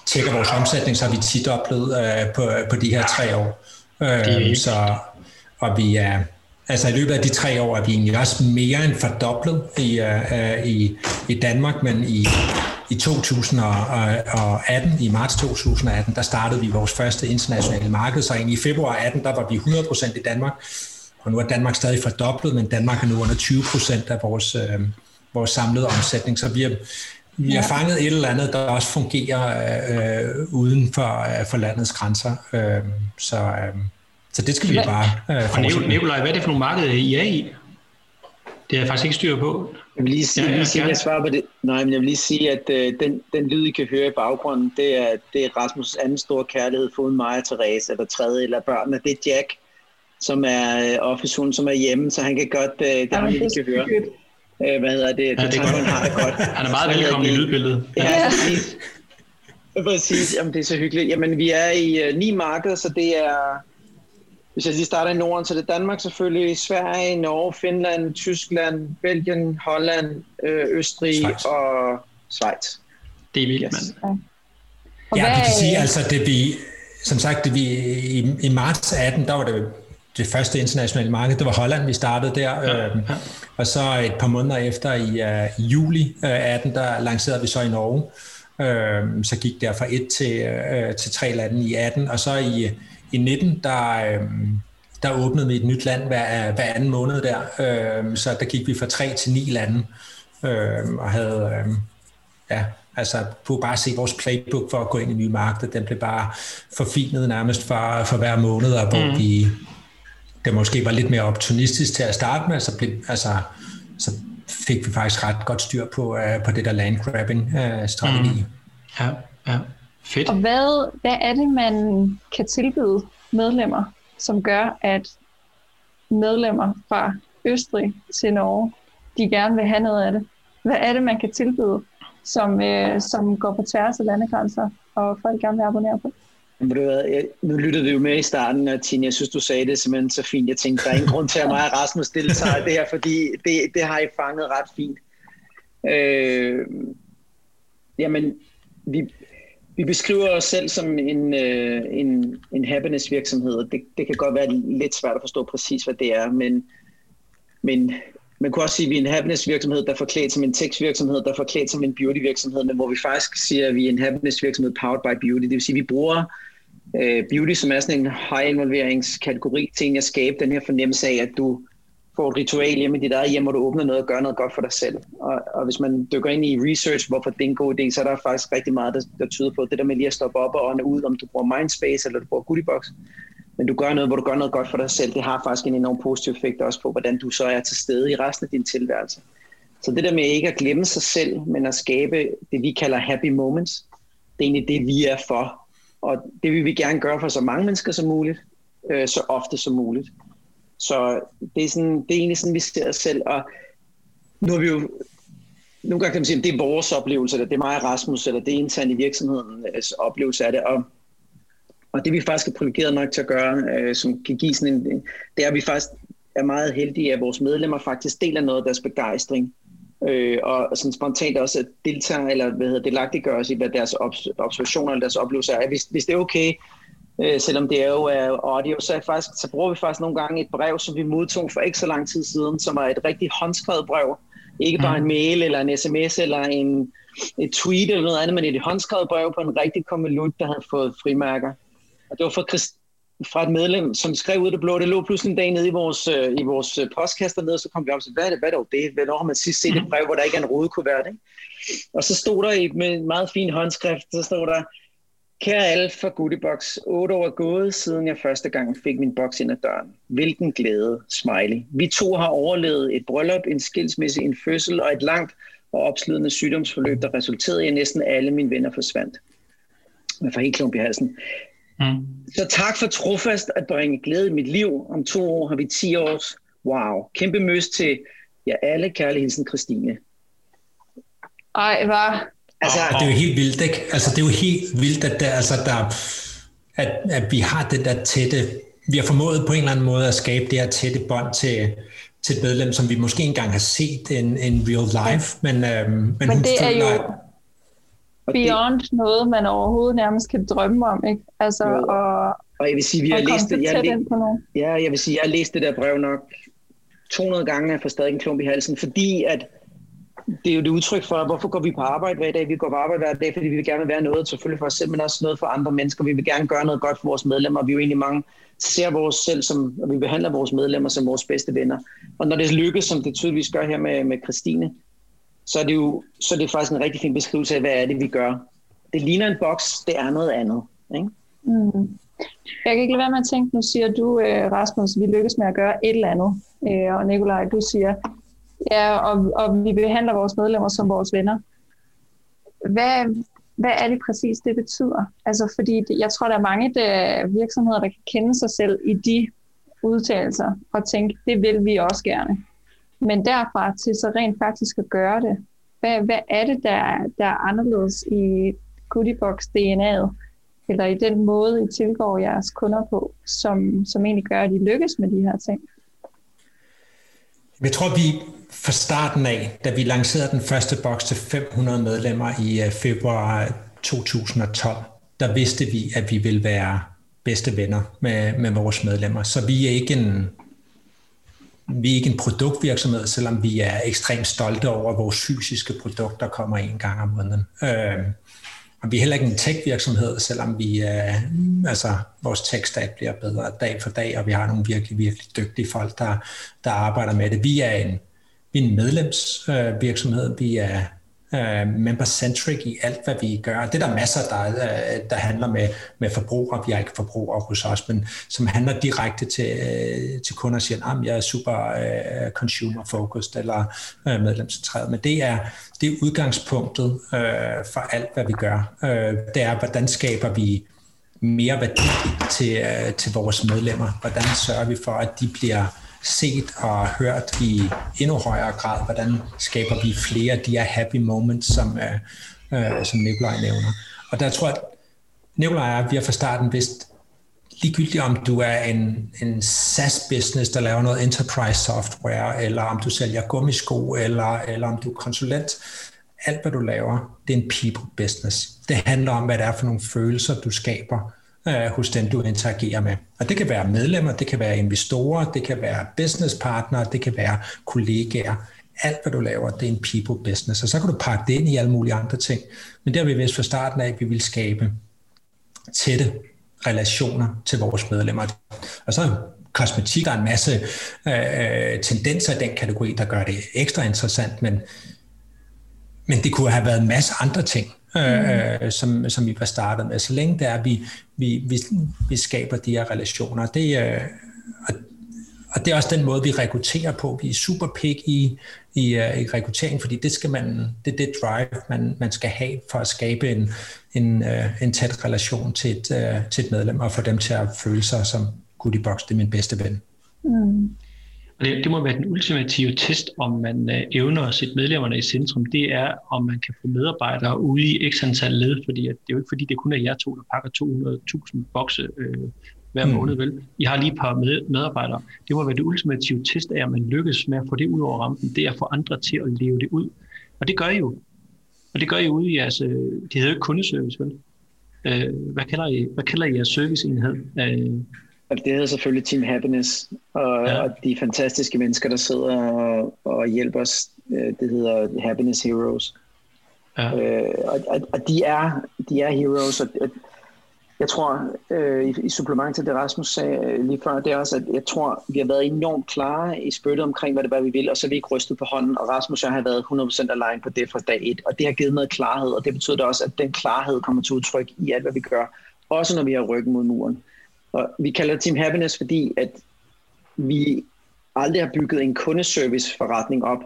tjekker vores omsætning, så har vi øh, på, på de her tre år. Øh, så, og vi er, altså i løbet af de tre år er vi egentlig også mere end fordoblet i, uh, i, i Danmark, men i, i 2018, i marts 2018, der startede vi vores første internationale marked, så egentlig i februar 18, der var vi 100% i Danmark, og nu er Danmark stadig fordoblet, men Danmark er nu under 20% af vores, uh, vores samlede omsætning, så vi er, vi har fanget et eller andet, der også fungerer øh, uden for, øh, for landets grænser. Øh, så, øh, så det skal vi bare øh, Og Nikolaj, hvad er det for nogle markeder, I er i? Det har jeg faktisk ikke styr på. Jeg vil lige sige, ja, ja, sige jeg svarer på det. Nej, men jeg vil lige sige, at øh, den, den lyd, I kan høre i baggrunden, det er, det er Rasmus' anden store kærlighed, foruden mig og Therese, eller tredje, eller børnene. Det er Jack, som er øh, office som er hjemme, så han kan godt, øh, det ja, har I kan høre øh, hvad hedder det, ja, det, det han har det godt. Han er meget velkommen i lydbilledet. Ja, ja. præcis. Præcis, jamen det er så hyggeligt. Jamen vi er i uh, ni markeder, så det er, hvis jeg lige starter i Norden, så det er Danmark selvfølgelig, Sverige, Norge, Finland, Tyskland, Belgien, Holland, øh, Østrig Schweiz. og Schweiz. Det er vildt, yes. mand. Ja, vi kan sige, altså det vi, som sagt, det vi, i, i marts 18, der var det det første internationale marked, det var Holland, vi startede der. Ja, ja. Og så et par måneder efter i uh, juli uh, 18, der lancerede vi så i Norge. Uh, så gik der fra et til, uh, til tre lande i 18, og så i, i 19, der, uh, der åbnede vi et nyt land hver, hver anden måned der. Uh, så der gik vi fra tre til ni lande, uh, og havde, uh, ja, altså kunne bare se vores playbook for at gå ind i nye markeder. Den blev bare forfinet nærmest for, for hver måned, og hvor mm. vi det måske var lidt mere opportunistisk til at starte med, så, blev, altså, så fik vi faktisk ret godt styr på, uh, på det der land grabbing uh, strategi. Mm. Ja, ja. Fedt. Og hvad, hvad er det, man kan tilbyde medlemmer, som gør, at medlemmer fra Østrig til Norge, de gerne vil have noget af det? Hvad er det, man kan tilbyde, som, øh, som går på tværs af landegrænser, og folk gerne vil abonnere på? nu lyttede vi jo med i starten, og Tine, jeg synes, du sagde det simpelthen så fint. Jeg tænkte, der er ingen grund til, at mig og Rasmus deltager i det her, fordi det, det har I fanget ret fint. Øh, jamen, vi, vi beskriver os selv som en, øh, en, en happiness virksomhed, og det, det kan godt være lidt svært at forstå præcis, hvad det er, men, men man kunne også sige, at vi er en happiness virksomhed, der er forklædt som en tech virksomhed, der er forklædt som en beauty virksomhed, men hvor vi faktisk siger, at vi er en happiness virksomhed powered by beauty. Det vil sige, at vi bruger øh, beauty, som er sådan en high involveringskategori til at skabe den her fornemmelse af, at du får et ritual hjemme i dit eget hjem, hvor du åbner noget og gør noget godt for dig selv. Og, og hvis man dykker ind i research, hvorfor det er en god idé, så er der faktisk rigtig meget, der, der tyder på, det der med lige at stoppe op og ånde ud, om du bruger Mindspace eller du bruger Goodiebox, men du gør noget, hvor du gør noget godt for dig selv, det har faktisk en enorm positiv effekt også på, hvordan du så er til stede i resten af din tilværelse. Så det der med ikke at glemme sig selv, men at skabe det, vi kalder happy moments, det er egentlig det, vi er for. Og det vil vi gerne gøre for så mange mennesker som muligt, øh, så ofte som muligt. Så det er, sådan, det er egentlig sådan, vi ser os selv. Og nu har vi jo nogle gange kan man sige, at det er vores oplevelse, eller det er mig og Rasmus, eller det er internt i virksomhedens oplevelse af det. Og, og det vi faktisk er privilegeret nok til at gøre, øh, som kan give sådan en, det er, at vi faktisk er meget heldige, at vores medlemmer faktisk deler noget af deres begejstring. Øh, og sådan spontant også at deltager, eller hvad hedder det, lagtiggør os i, hvad deres observationer eller deres oplevelser er. Hvis, hvis det er okay, øh, selvom det er jo er audio, så, er faktisk, så bruger vi faktisk nogle gange et brev, som vi modtog for ikke så lang tid siden, som er et rigtig håndskrevet brev. Ikke bare en mm. mail eller en sms eller en, et tweet eller noget andet, men et håndskrevet brev på en rigtig konvolut, der havde fået frimærker. Og det var fra, Christ, fra et medlem, som skrev ud af det blå. Det lå pludselig en dag nede i vores, øh, i vores øh, postkasse dernede, og så kom vi op og sagde, hvad er det, hvad er det, det? Hvornår har man sidst set et brev, hvor der ikke er en rodekuvert, ikke? Og så stod der i, med en meget fin håndskrift, så stod der, Kære alle fra Goodiebox, otte år er gået, siden jeg første gang fik min boks ind ad døren. Hvilken glæde, smiley. Vi to har overlevet et bryllup, en skilsmisse, en fødsel og et langt og opslidende sygdomsforløb, der resulterede i, at næsten alle mine venner forsvandt. Men for helt klump i halsen. Mm. Så tak for trofast at bringe glæde i mit liv. Om to år har vi 10 års. Wow. Kæmpe møs til jer alle. Kærlig hilsen, Christine. Ej, var Altså, og, det er jo helt vildt, ikke? Altså, det er jo helt vildt, at, der, altså, der, at, at vi har det der tætte... Vi har formået på en eller anden måde at skabe det her tætte bånd til, til et medlem, som vi måske engang har set en, en real life, men, øhm, men, men hun det er jo beyond det, noget, man overhovedet nærmest kan drømme om, ikke? Altså, jo. og, og jeg vil sige, vi har læst det, jeg, læ- ja, jeg vil sige, jeg har læst det der brev nok 200 gange, og jeg får stadig en klump i halsen, fordi at det er jo det udtryk for, hvorfor går vi på arbejde hver dag? Vi går på arbejde hver dag, fordi vi vil gerne være noget, selvfølgelig for os selv, men også noget for andre mennesker. Vi vil gerne gøre noget godt for vores medlemmer. Vi er jo egentlig mange, ser vores selv som, og vi behandler vores medlemmer som vores bedste venner. Og når det lykkes, som det tydeligvis gør her med, med Christine, så er det jo så er det faktisk en rigtig fin beskrivelse af, hvad er det, vi gør. Det ligner en boks, det er noget andet. Ikke? Mm. Jeg kan ikke lade være med at tænke, nu siger du, øh, Rasmus, vi lykkes med at gøre et eller andet. Øh, og Nikolaj, du siger, Ja, og, og vi behandler vores medlemmer som vores venner. Hvad, hvad er det præcis, det betyder? Altså, fordi jeg tror, der er mange der virksomheder, der kan kende sig selv i de udtalelser og tænke, det vil vi også gerne. Men derfra til så rent faktisk at gøre det, hvad, hvad er det, der, der er anderledes i Goodiebox DNA'et, eller i den måde, I tilgår jeres kunder på, som, som egentlig gør, at I lykkes med de her ting? Jeg tror, vi fra starten af, da vi lancerede den første boks til 500 medlemmer i øh, februar 2012, der vidste vi, at vi ville være bedste venner med, med vores medlemmer. Så vi er ikke en, vi er ikke en produktvirksomhed, selvom vi er ekstremt stolte over vores fysiske produkt, der kommer en gang om måneden. Øh, og vi er heller ikke en tech-virksomhed, selvom vi, øh, altså, vores tech-stat bliver bedre dag for dag, og vi har nogle virkelig, virkelig dygtige folk, der, der arbejder med det. Vi er en, vi er en medlemsvirksomhed, øh, vi er øh, member-centric i alt, hvad vi gør. Det er der masser, der, øh, der handler med, med forbrugere. Vi har ikke forbrugere hos os, men som handler direkte til, øh, til kunder og siger, at jeg er super øh, consumer-focused eller øh, medlemscentreret. Men det er, det er udgangspunktet øh, for alt, hvad vi gør. Øh, det er, hvordan skaber vi mere værdi til, øh, til vores medlemmer? Hvordan sørger vi for, at de bliver set og hørt i endnu højere grad? Hvordan skaber vi flere af de her happy moments, som, øh, øh, som Nikolaj nævner? Og der tror jeg, at Nikolaj og vi har fra starten vidst, ligegyldigt om du er en, en SaaS-business, der laver noget enterprise software, eller om du sælger gummisko, eller, eller om du er konsulent, alt hvad du laver, det er en people business. Det handler om, hvad det er for nogle følelser, du skaber øh, hos den, du interagerer med. Og det kan være medlemmer, det kan være investorer, det kan være businesspartnere, det kan være kollegaer. Alt, hvad du laver, det er en people business. Og så kan du pakke det ind i alle mulige andre ting. Men der har vi vist fra starten af, at vi vil skabe tætte relationer til vores medlemmer. Og så kosmetik er en masse øh, tendenser i den kategori, der gør det ekstra interessant, men, men det kunne have været en masse andre ting, øh, mm. som, som vi var startet med. Så længe det er, vi, vi, vi, vi skaber de her relationer. Det, øh, og, og det er også den måde, vi rekrutterer på. Vi er super pig i, i, uh, i rekruttering, fordi det skal man, det er det drive, man, man skal have for at skabe en, en, uh, en tæt relation til et, uh, til et medlem, og få dem til at føle sig som Goodiebox, det er min bedste ven. Mm. Det, det må være den ultimative test, om man øh, evner at sætte medlemmerne i centrum, det er, om man kan få medarbejdere ude i x antal led, fordi at det er jo ikke fordi, det kun er jer to, der pakker 200.000 bokse øh, hver mm. måned, vel? I har lige et par med, medarbejdere. Det må være det ultimative test af, at man lykkes med at få det ud over rampen, det er at få andre til at leve det ud. Og det gør I jo. Og det gør I ude i jeres, øh, det hedder jo kundeservice, vel? Øh, hvad, kalder I, hvad kalder I jeres serviceenhed? Øh, det hedder selvfølgelig Team Happiness, og, ja. og de fantastiske mennesker, der sidder og, og hjælper os, øh, det hedder Happiness Heroes. Ja. Øh, og, og, og de er de er heroes, og, og jeg tror, øh, i, i supplement til det Rasmus sagde øh, lige før, det er også, at jeg tror, vi har været enormt klare i spyttet omkring, hvad det var, vi vil, og så har vi ikke rystet på hånden, og Rasmus og jeg har været 100% align på det fra dag et, og det har givet noget klarhed, og det betyder også, at den klarhed kommer til udtryk i alt, hvad vi gør, også når vi har ryggen mod muren. Og vi kalder det Team Happiness, fordi at vi aldrig har bygget en kundeservice-forretning op.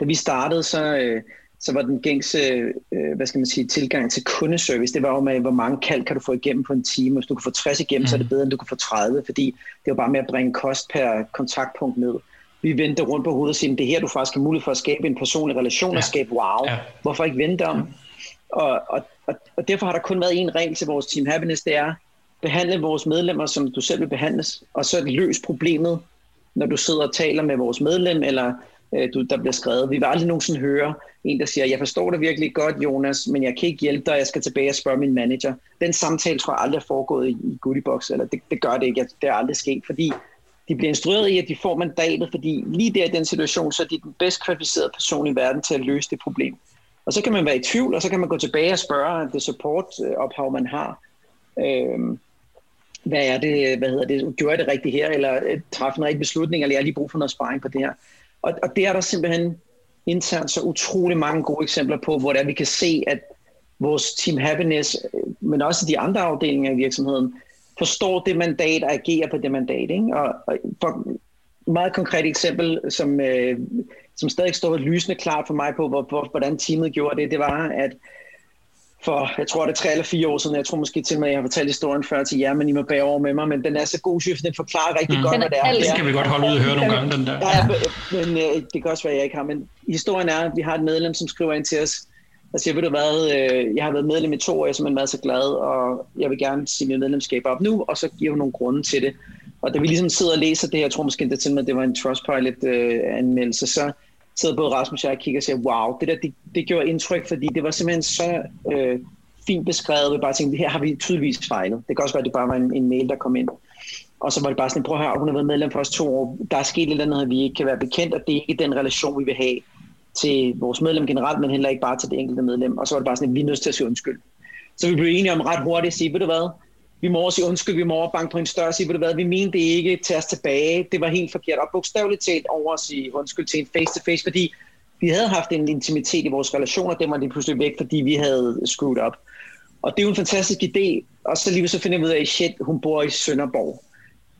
Da vi startede, så, øh, så var den gængse øh, hvad skal man sige, tilgang til kundeservice, det var jo med, hvor mange kald kan du få igennem på en time. Hvis du kan få 60 igennem, mm. så er det mm. bedre, end du kan få 30, fordi det jo bare med at bringe kost per kontaktpunkt ned. Vi vendte rundt på hovedet og siger, det er her, du faktisk har mulighed for at skabe en personlig relation ja. og skabe wow. Ja. Hvorfor ikke vente om? Ja. Og, og, og, og derfor har der kun været en regel til vores Team Happiness, det er, behandle vores medlemmer, som du selv vil behandles, og så løs problemet, når du sidder og taler med vores medlem, eller øh, du, der bliver skrevet. Vi vil aldrig nogensinde høre en, der siger, jeg forstår det virkelig godt, Jonas, men jeg kan ikke hjælpe dig, jeg skal tilbage og spørge min manager. Den samtale tror jeg aldrig er foregået i, i Goodiebox, eller det, det gør det ikke, det er aldrig sket, fordi de bliver instrueret i, at de får mandatet, fordi lige der i den situation, så er de den bedst kvalificerede person i verden til at løse det problem. Og så kan man være i tvivl, og så kan man gå tilbage og spørge det support-ophav, øh, man har. Øhm, hvad er det, hvad hedder det, gjorde jeg det rigtigt her, eller øh, træffe en rigtig beslutning, eller jeg har lige brug for noget sparring på det her. Og, og det er der simpelthen internt så utrolig mange gode eksempler på, hvor der vi kan se, at vores Team Happiness, øh, men også de andre afdelinger i virksomheden, forstår det mandat og agerer på det mandat. Ikke? Og, og for et meget konkret eksempel, som, øh, som stadig står lysende klart for mig på, hvor, hvor, hvordan teamet gjorde det, det var, at for, jeg tror det er tre eller fire år siden, jeg tror måske til og med, jeg har fortalt historien før til jer, men I må bære over med mig, men den er så god, synes den forklarer rigtig mm. godt, hvad det er. Det skal vi godt holde ud og høre nogle gange, den der. Ja, men øh, det kan også være, jeg ikke har, men historien er, at vi har et medlem, som skriver ind til os, og siger, ved du hvad, øh, jeg har været medlem i to år, jeg har simpelthen været så glad, og jeg vil gerne sige mit medlemskab op nu, og så giver hun nogle grunde til det. Og da vi ligesom sidder og læser det her, jeg tror måske det til med, det var en Trustpilot-anmeldelse, øh, så sidder både Rasmus og jeg og kigger og siger, wow, det der, det, det gjorde indtryk, fordi det var simpelthen så øh, fint beskrevet, vi bare tænkte, her har vi tydeligvis fejlet. Det kan også være, at det bare var en, en mail, der kom ind. Og så var det bare sådan, prøv at høre, hun har været medlem for os to år, der er sket lidt andet, vi ikke kan være bekendt, og det er ikke den relation, vi vil have til vores medlem generelt, men heller ikke bare til det enkelte medlem. Og så var det bare sådan, at vi er nødt til at sige undskyld. Så vi blev enige om ret hurtigt at sige, ved du hvad, vi må også sige undskyld, vi må over banke på en større sige, ved du hvad, vi mente det ikke, tage os tilbage, det var helt forkert, og bogstaveligt talt over at sige undskyld til en face-to-face, fordi vi havde haft en intimitet i vores relationer, det var lige pludselig væk, fordi vi havde screwed up. Og det er jo en fantastisk idé, og så lige så finder vi ud af, shit, hun bor i Sønderborg.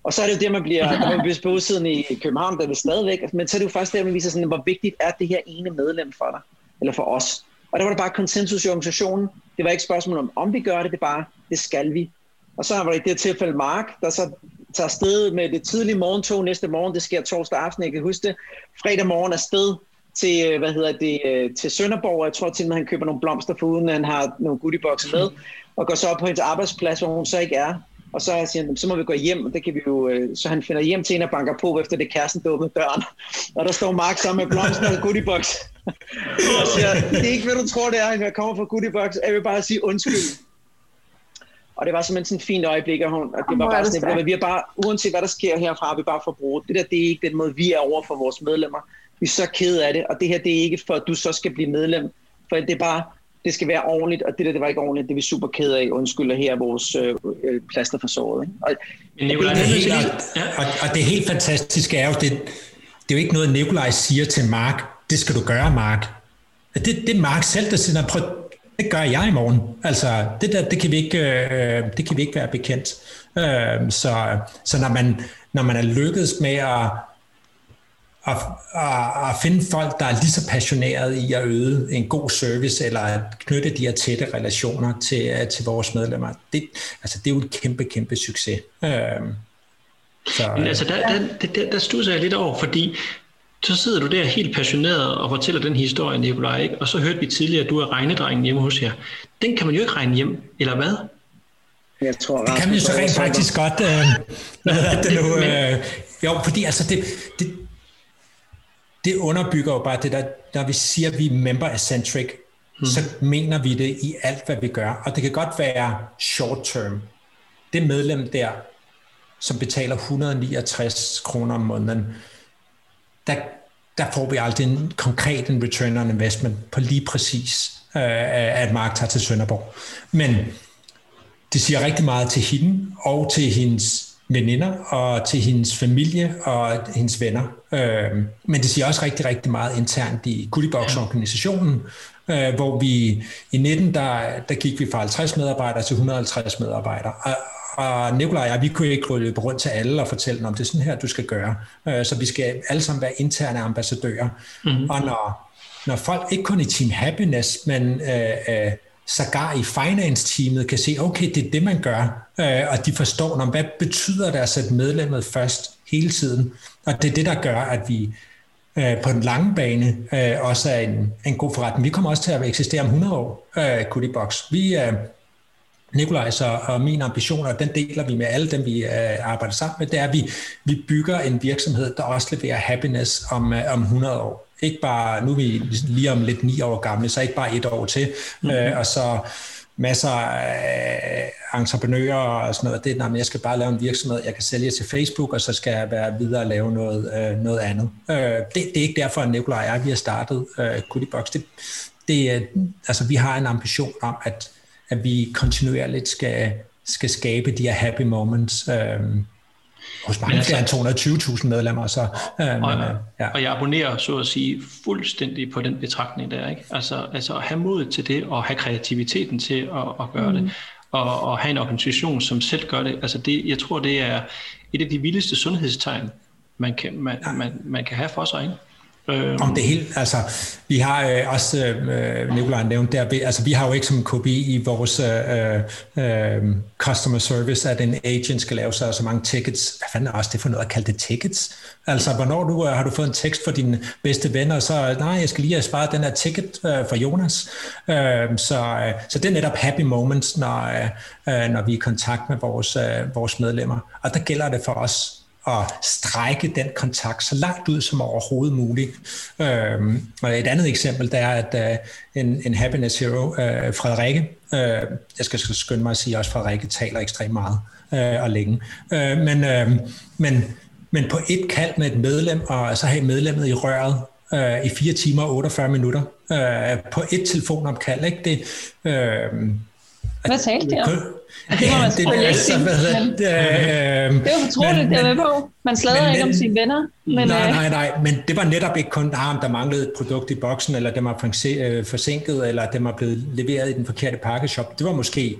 Og så er det jo det, man bliver, når man bliver på i København, der er det stadigvæk, men så er det jo faktisk det, man viser sådan, hvor vigtigt er det her ene medlem for dig, eller for os. Og der var der bare konsensus i organisationen. Det var ikke spørgsmål om, om vi gør det, det bare, det skal vi. Og så var det i det tilfælde Mark, der så tager afsted med det tidlige morgentog næste morgen. Det sker torsdag aften, jeg kan huske det. Fredag morgen er sted til, øh, hvad hedder det, øh, til Sønderborg. Jeg tror til, at han køber nogle blomster for uden, han har nogle goodiebokser med. Og går så op på hendes arbejdsplads, hvor hun så ikke er. Og så siger han, så må vi gå hjem, og det kan vi jo, øh, så han finder hjem til en og banker på, efter det kæresten der døren. Og der står Mark sammen med blomster og goodiebox. og siger, det er ikke, hvad du tror, det er, når jeg kommer fra goodiebox. Jeg vil bare sige undskyld. Og det var simpelthen sådan et fint øjeblik, og, hun, og det var bare sådan, at vi har bare, uanset hvad der sker herfra, vi bare får brugt. Det der, det er ikke den måde, vi er over for vores medlemmer. Vi er så kede af det, og det her, det er ikke for, at du så skal blive medlem, for det er bare, det skal være ordentligt, og det der, det var ikke ordentligt, det er vi super kede af. Undskyld, her vores øh, øh, plaster for såret. Ikke? Og, Men Nicolaj, det, er helt, og, og det helt fantastiske er jo, det, det er jo ikke noget, Nikolaj siger til Mark, det skal du gøre, Mark. Det, det er Mark selv, der siger, prøv, det gør jeg i morgen. Altså, det der, det kan vi ikke, øh, det kan vi ikke være bekendt. Øh, så, så når man, når man er lykkedes med at at, at, at finde folk, der er lige så passionerede i at øde en god service, eller at knytte de her tætte relationer til, øh, til vores medlemmer, det, altså, det er jo en kæmpe, kæmpe succes. Øhm, så, Men altså, der, der, der, der stusser jeg lidt over, fordi så sidder du der helt passioneret og fortæller den historie, Nicolaj, ikke? og så hørte vi tidligere, at du er regnedrengen hjemme hos jer. Den kan man jo ikke regne hjem, eller hvad? Jeg tror, det kan man jo så rent faktisk godt. Øh, hvad det nu? Øh, jo, fordi altså det, det, det underbygger jo bare det der, når vi siger, at vi er member-centric, mm. så mener vi det i alt, hvad vi gør. Og det kan godt være short term. Det medlem der, som betaler 169 kroner om måneden, der, der får vi aldrig en konkret en return on investment på lige præcis, øh, at Mark tager til Sønderborg. Men det siger rigtig meget til hende og til hendes veninder og til hendes familie og hendes venner. Øh, men det siger også rigtig, rigtig meget internt i Goodiebox-organisationen, øh, hvor vi i 19, der, der gik vi fra 50 medarbejdere til 150 medarbejdere. Og, og Nikolaj og jeg, vi kunne ikke løbe rundt til alle og fortælle dem, om det er sådan her, du skal gøre. Øh, så vi skal alle sammen være interne ambassadører. Mm-hmm. Og når, når folk, ikke kun i Team Happiness, men øh, øh, sågar i finance-teamet kan se, okay, det er det, man gør, øh, og de forstår, når, hvad betyder det at sætte medlemmet først hele tiden, og det er det, der gør, at vi øh, på den lange bane øh, også er en, en god forretning. Vi kommer også til at eksistere om 100 år, øh, Goodiebox. Vi, øh, Nikolajs og, og mine ambitioner, den deler vi med alle dem, vi øh, arbejder sammen med, det er, at vi, vi bygger en virksomhed, der også leverer happiness om, øh, om 100 år. Ikke bare, nu er vi lige om lidt ni år gamle, så ikke bare et år til, mm-hmm. øh, og så masser af entreprenører og sådan noget. Det er, at jeg skal bare lave en virksomhed, jeg kan sælge til Facebook, og så skal jeg være videre og lave noget, øh, noget andet. Øh, det, det er ikke derfor, at Nicolaj og jeg vi har startet øh, Goodiebox. Det, det, altså, vi har en ambition om, at, at vi kontinuerligt skal, skal skabe de her happy moments. Øh, hos mange altså, flere end 220.000 medlemmer. Så, øh, og, øh, ja. og jeg abonnerer så at sige fuldstændig på den betragtning der. Ikke? Altså, altså at have mod til det, og have kreativiteten til at, at gøre mm. det, og, og have en organisation, som selv gør det. Altså det, jeg tror, det er et af de vildeste sundhedstegn, man kan, man, ja. man, man kan have for sig. Ikke? Øh, Om det hele, altså, vi har øh, også, øh, øh Nikolaj nævnte der, altså vi har jo ikke som KB i vores øh, øh, customer service, at en agent skal lave så, så mange tickets. Hvad fanden er også det for noget at kalde det tickets? Altså, hvornår du, øh, har du fået en tekst for dine bedste venner, så øh, nej, jeg skal lige have sparet den her ticket øh, for Jonas. Øh, så, øh, så det er netop happy moments, når, øh, øh når vi er i kontakt med vores, øh, vores medlemmer. Og der gælder det for os at strække den kontakt så langt ud som overhovedet muligt. Øhm, og et andet eksempel, der er, at øh, en, en happiness hero, øh, Frederikke, øh, jeg skal skynde mig at sige, at Frederikke taler ekstremt meget øh, og længe, øh, men, øh, men, men på et kald med et medlem, og så have medlemmet i røret øh, i 4 timer og 48 minutter, øh, på et telefonopkald, ikke? Det, øh, hvad talte de om? Det altså, men, det, øh, det var fortroligt, det er med på. Man slader ikke om sine venner. Men, nej, øh, nej, nej, men det var netop ikke kun, at der manglede et produkt i boksen, eller det var øh, forsinket, eller det var blevet leveret i den forkerte pakkeshop. Det var måske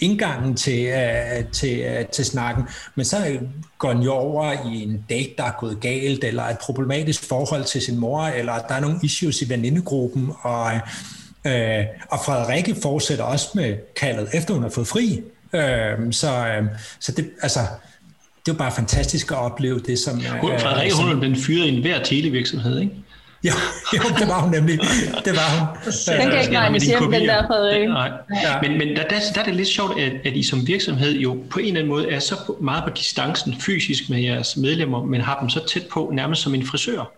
indgangen til, uh, til, uh, til snakken, men så går den jo over i en date, der er gået galt, eller et problematisk forhold til sin mor, eller der er nogle issues i venindegruppen, og Øh, og Frederikke fortsætter også med kaldet, efter hun har fået fri. Øh, så, øh, så det, altså, det var bare fantastisk at opleve det, som... Hun, øh, Frederikke, hun er den fyret i enhver televirksomhed, ikke? Ja, jo, det var hun nemlig. Det var hun. Den kan ikke regne hjem, den der Frederik. Nej. Ja. Men, men der, der, der er det lidt sjovt, at, at I som virksomhed jo på en eller anden måde er så meget på distancen fysisk med jeres medlemmer, men har dem så tæt på nærmest som en frisør.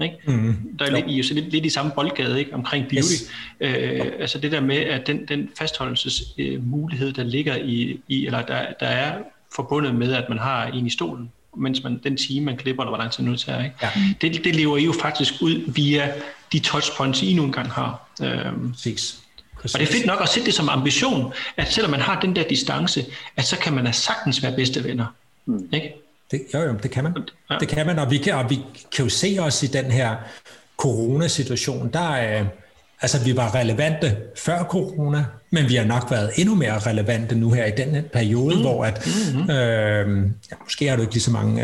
Ikke? Mm, der er lidt, I, så lidt, lidt i samme boldgade ikke? omkring beauty. Yes. Øh, altså det der med, at den, den fastholdelsesmulighed, øh, der ligger i, i eller der, der er forbundet med, at man har en i stolen, mens man, den time, man klipper, eller hvor lang tid nu tager, ikke? Ja. Det, det lever I jo faktisk ud via de touchpoints, I nu engang har. Øhm, Præcis. Præcis. Og det er fedt nok at sætte det som ambition, at selvom man har den der distance, at så kan man da sagtens være bedste venner. Mm. Ikke? Det, jo, jo, det kan man. Ja. Det kan man, og vi kan, og vi kan jo se os i den her coronasituation. Der er, altså, vi var relevante før corona, men vi har nok været endnu mere relevante nu her i den periode, mm. hvor at, mm-hmm. øh, ja, måske har du ikke lige så mange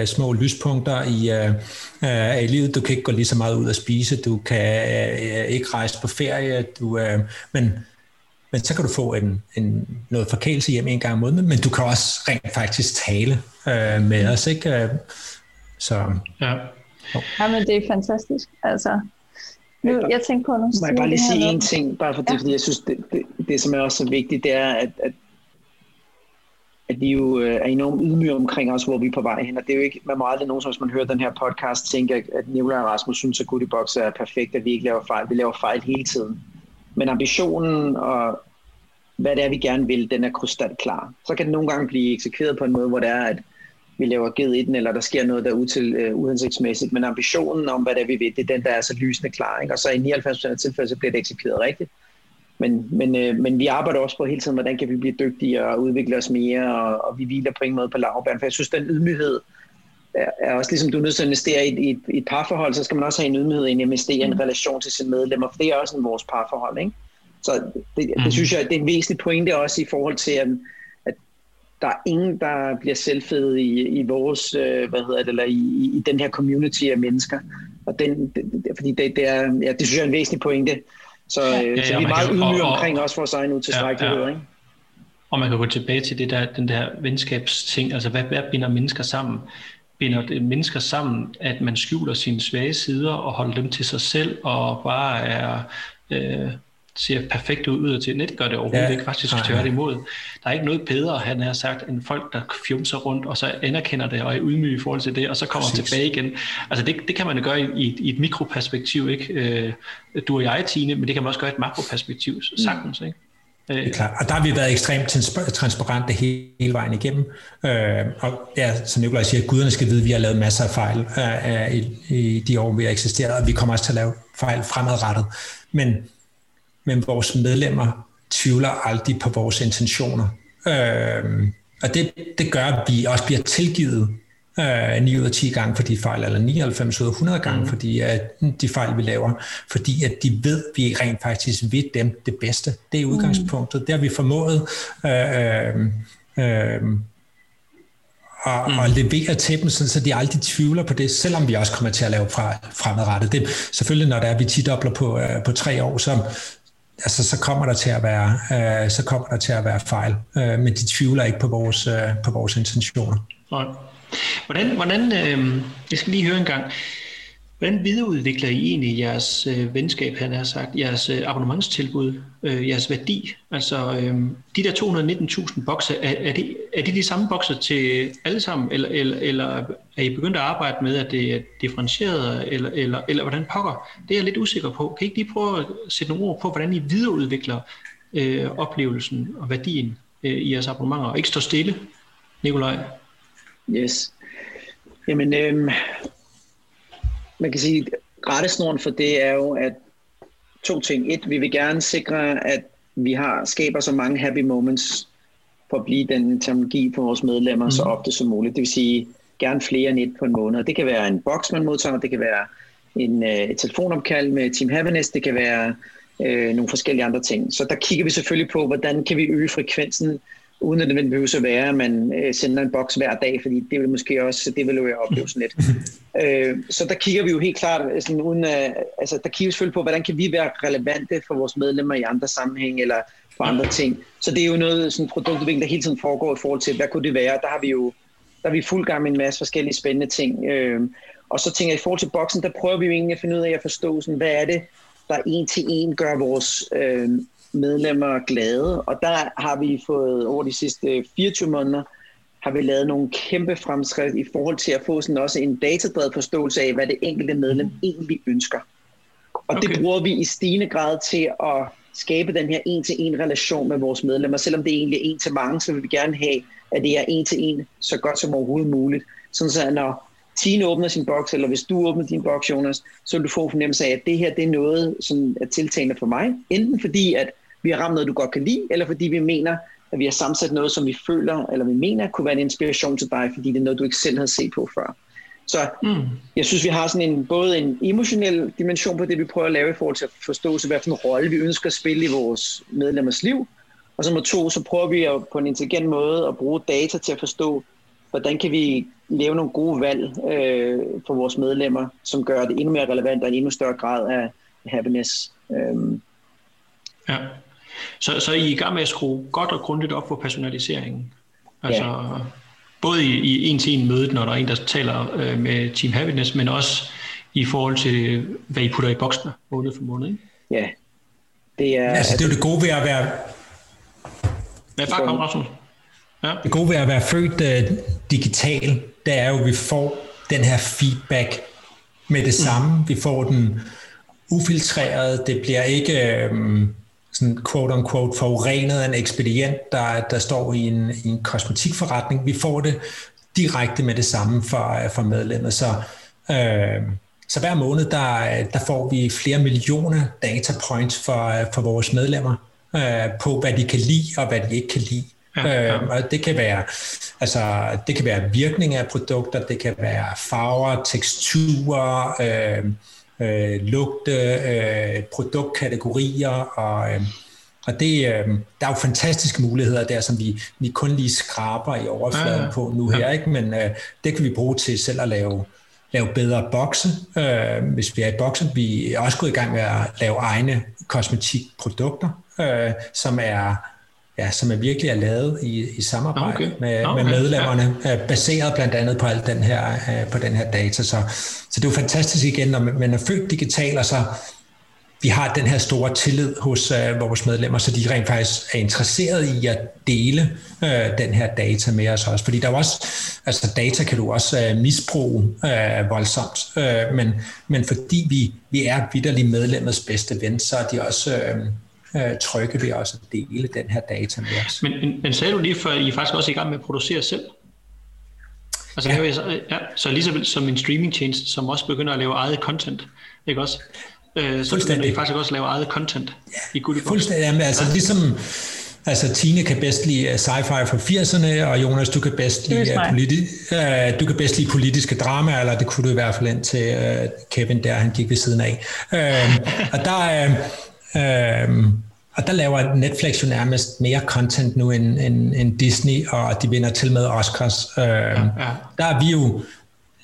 øh, små lyspunkter i, øh, i livet. Du kan ikke gå lige så meget ud og spise, du kan øh, ikke rejse på ferie, du, øh, men, men så kan du få en, en, noget forkælelse hjem en gang om måneden, men du kan også rent faktisk tale øh, med os, ikke? Så, ja. Ja, men det er fantastisk. Altså, nu, jeg tænker på, nu Må jeg bare lige sige en ting, bare for det, ja. fordi jeg synes, det, det, det, som er også så vigtigt, det er, at, at, at vi jo øh, er enormt ydmyge omkring os, hvor vi er på vej hen, og det er jo ikke, man må aldrig nogen, hvis man hører den her podcast, tænke, at Nicolai og Rasmus synes, at Goodie Box er perfekt, at vi ikke laver fejl. Vi laver fejl hele tiden. Men ambitionen og hvad det er, vi gerne vil, den er krystalklar. Så kan det nogle gange blive eksekveret på en måde, hvor det er, at vi laver ged i den, eller der sker noget, der er util, uh, uhensigtsmæssigt. Men ambitionen om, hvad det er, vi vil, det er den, der er så lysende klar. Ikke? Og så i 99% af tilfælde, så bliver det eksekveret rigtigt. Men, men, uh, men vi arbejder også på hele tiden, hvordan kan vi blive dygtigere og udvikle os mere, og, og vi hviler på ingen måde på lavbæren. For jeg synes, den ydmyghed er, er også ligesom, du er nødt til at investere i et, i, et, i et parforhold, så skal man også have en ydmyghed i at investere i en mm. relation til sine medlemmer, for det er også en vores parforhold. Ikke? Så det, det mm. synes jeg, det er en væsentlig pointe også i forhold til, at der er ingen, der bliver selvfede i, i vores, øh, hvad hedder det, eller i, i den her community af mennesker. Og den, det, fordi det, det, er, ja, det synes jeg er en væsentlig pointe. Så, øh, ja, ja, så vi er meget ydmyge omkring også vores egen utilstrækkelighed. Ja, ja. Ikke? Og man kan gå tilbage til det der, den der venskabsting, altså hvad, hvad binder mennesker sammen? Binder det mennesker sammen, at man skjuler sine svage sider og holder dem til sig selv og bare er... Øh, ser perfekt ud til. Nej, det gør det overhovedet ja. ikke. Faktisk det imod. Der er ikke noget bedre, han har sagt, end folk, der fjumser rundt, og så anerkender det og er ydmyge i forhold til det, og så kommer Præcis. tilbage igen. Altså det, det kan man jo gøre i, i, i et mikroperspektiv, ikke? Øh, du og jeg, Tine, men det kan man også gøre i et makroperspektiv, mm. sagtens, ikke? Øh. Det er klart. Og der har vi været ekstremt transparente hele, vejen igennem. Øh, og ja, som Nicolaj siger, guderne skal vide, at vi har lavet masser af fejl øh, øh, i, i de år, vi har eksisteret, og vi kommer også til at lave fejl fremadrettet. Men men vores medlemmer tvivler aldrig på vores intentioner. Øh, og det, det gør, at vi også bliver tilgivet øh, 9 ud af 10 gange for de fejl, eller 99 ud af 100 gange mm. for de, uh, de fejl, vi laver, fordi at de ved, at vi rent faktisk ved dem det bedste. Det er udgangspunktet. Mm. Det har vi formået øh, øh, øh, og, mm. og levere til dem, så de aldrig tvivler på det, selvom vi også kommer til at lave fra, fremadrettet. Det, selvfølgelig, når der er, vi tidobler på, uh, på tre år, så, altså, så kommer der til at være, øh, så kommer der til at være fejl, øh, men de tvivler ikke på vores, øh, på vores intentioner. Nej. Hvordan, hvordan øh, jeg skal lige høre en gang, hvordan videreudvikler I egentlig jeres øh, venskab, han har sagt, jeres øh, abonnementstilbud, øh, jeres værdi? Altså øh, de der 219.000 bokse, er, er, det, er det de samme bokse til alle sammen, eller, eller, eller er I begyndt at arbejde med, at det er differentieret, eller, eller, eller hvordan pokker? Det er jeg lidt usikker på. Kan I ikke lige prøve at sætte nogle ord på, hvordan I videreudvikler øh, oplevelsen og værdien øh, i jeres abonnementer, og ikke stå stille, Nikolaj? Yes. Jamen, øh, man kan sige, rettesnoren for det er jo, at to ting. Et, vi vil gerne sikre, at vi har skaber så mange happy moments for at blive den terminologi for vores medlemmer mm. så ofte som muligt. Det vil sige, gerne flere end et på en måned. Det kan være en boks, man modtager, det kan være en, uh, et telefonopkald med Team Happiness, det kan være uh, nogle forskellige andre ting. Så der kigger vi selvfølgelig på, hvordan kan vi øge frekvensen uden at det behøver at være, at man øh, sender en boks hver dag, fordi det vil måske også, det vil jo oplevelsen lidt. øh, så der kigger vi jo helt klart, øh, sådan, uden, at, altså der kigger vi selvfølgelig på, hvordan kan vi være relevante for vores medlemmer i andre sammenhæng, eller for andre ting. Så det er jo noget sådan produktudvikling, der hele tiden foregår i forhold til, hvad kunne det være? Der har vi jo der er vi fuld gang med en masse forskellige spændende ting. Øh, og så tænker jeg, i forhold til boksen, der prøver vi jo egentlig at finde ud af at forstå, sådan, hvad er det, der en til en gør vores øh, medlemmer glade. Og der har vi fået over de sidste 24 måneder, har vi lavet nogle kæmpe fremskridt i forhold til at få sådan også en datadrevet forståelse af, hvad det enkelte medlem egentlig ønsker. Og okay. det bruger vi i stigende grad til at skabe den her en-til-en relation med vores medlemmer. Selvom det egentlig er en til mange, så vil vi gerne have, at det er en til en så godt som overhovedet muligt. Sådan så når Tine åbner sin boks, eller hvis du åbner din boks, Jonas, så vil du få en fornemmelse af, at det her det er noget, som er tiltalende for mig. Enten fordi, at vi har ramt noget, du godt kan lide, eller fordi vi mener, at vi har sammensat noget, som vi føler, eller vi mener, kunne være en inspiration til dig, fordi det er noget, du ikke selv har set på før. Så mm. jeg synes, vi har sådan en, både en emotionel dimension på det, vi prøver at lave i forhold til at forstå, så hvad for en rolle vi ønsker at spille i vores medlemmers liv. Og så nummer to, så prøver vi at, på en intelligent måde at bruge data til at forstå, hvordan kan vi lave nogle gode valg øh, for vores medlemmer, som gør det endnu mere relevant og en endnu større grad af happiness. Øh. Ja. Så, så I er i gang med at skrue godt og grundigt op på personaliseringen? Altså, ja. Både i, i en-til-en mødet, når der er en, der taler øh, med Team Happiness, men også i forhold til, hvad I putter i boksene måned for måned, ikke? Ja. Det er, altså, det er jo det gode ved at være... Ja, bare kom, Rasmus. Ja. Det gode ved at være født uh, digital, det er jo, at vi får den her feedback med det mm. samme. Vi får den ufiltreret. Det bliver ikke um, sådan quote unquote forurenet af en ekspedient, der, der står i en, i en kosmetikforretning. Vi får det direkte med det samme for, for medlemmet. Så, uh, så hver måned, der, der får vi flere millioner data points for, for vores medlemmer uh, på, hvad de kan lide og hvad de ikke kan lide. Ja, ja. Øhm, og det kan være altså det kan være virkning af produkter, det kan være farver, teksturer, øh, øh, lugte, øh, produktkategorier og øh, og det, øh, der er jo fantastiske muligheder der, som vi, vi kun lige skraber i overfladen ja, ja. på nu her, ja. ikke? men øh, det kan vi bruge til selv at lave, lave bedre bokse, øh, hvis vi er i bokse. Vi er også gået i gang med at lave egne kosmetikprodukter, øh, som er ja, som er virkelig er lavet i, i samarbejde okay. med, okay. med medlemmerne, ja. baseret blandt andet på alt den her, øh, på den her data. Så, så det er jo fantastisk igen, når man er født digital, og så vi har den her store tillid hos uh, vores medlemmer, så de rent faktisk er interesseret i at dele uh, den her data med os også. Fordi der er også, altså data kan du også uh, misbruge uh, voldsomt, uh, men, men fordi vi, vi er vidderligt medlemmets bedste ven, så er de også... Uh, øh, trygge ved også at dele den her data med os. Men, men, men sagde du lige før, I er faktisk også i gang med at producere selv? Altså, ja. Jeg, ja, så lige som en streamingtjeneste, som også begynder at lave eget content, ikke også? Øh, så begynder I faktisk også at lave eget content ja, i Goodiebox. Fuldstændig, jamen, altså ja. ligesom Altså Tine kan bedst lide uh, sci-fi fra 80'erne, og Jonas, du kan bedst lide, uh, politi- uh, du kan bedst lide politiske dramaer, eller det kunne du i hvert fald indtil uh, Kevin der, han gik ved siden af. Uh, og der, uh, Øhm, og der laver Netflix jo nærmest mere content nu end, end, end Disney, og de vinder til med Oscars. Øhm, ja, ja. Der er vi jo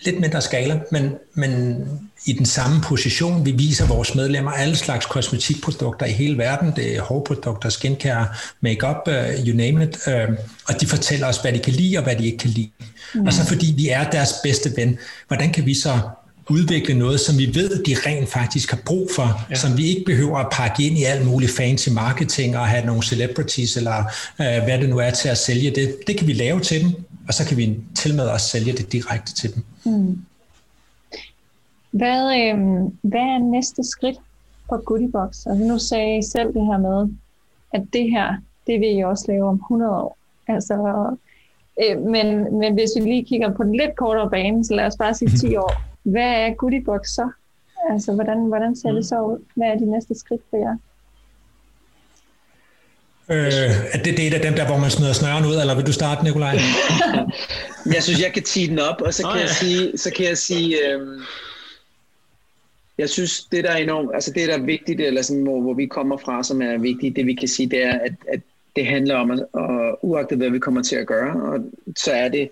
lidt mindre skala, men, men i den samme position. Vi viser vores medlemmer alle slags kosmetikprodukter i hele verden. Det er hårprodukter, skincare, makeup, uh, you name it. Uh, og de fortæller os, hvad de kan lide og hvad de ikke kan lide. Mm. Og så fordi vi er deres bedste ven, hvordan kan vi så udvikle noget, som vi ved, de rent faktisk har brug for, ja. som vi ikke behøver at pakke ind i alt muligt fancy marketing og have nogle celebrities eller øh, hvad det nu er til at sælge det. Det kan vi lave til dem, og så kan vi til med også sælge det direkte til dem. Mm. Hvad, øh, hvad er næste skridt på Goodiebox? Altså nu sagde I selv det her med, at det her, det vil I også lave om 100 år. Altså, øh, men, men hvis vi lige kigger på den lidt kortere bane, så lad os bare sige 10 år. Hvad er Goodiebox så? Altså, hvordan, hvordan ser det så ud? Hvad er de næste skridt for jer? Øh, er det det af dem der, hvor man smider snøren ud, eller vil du starte, Nikolaj? jeg synes, jeg kan tige den op, og så kan, oh, ja. jeg sige, så kan jeg sige, øh, jeg synes, det der er enormt, altså det der er vigtigt, eller sådan, hvor, hvor vi kommer fra, som er vigtigt, det vi kan sige, det er, at, at det handler om, at, og uagtet hvad vi kommer til at gøre, og så er det, øh,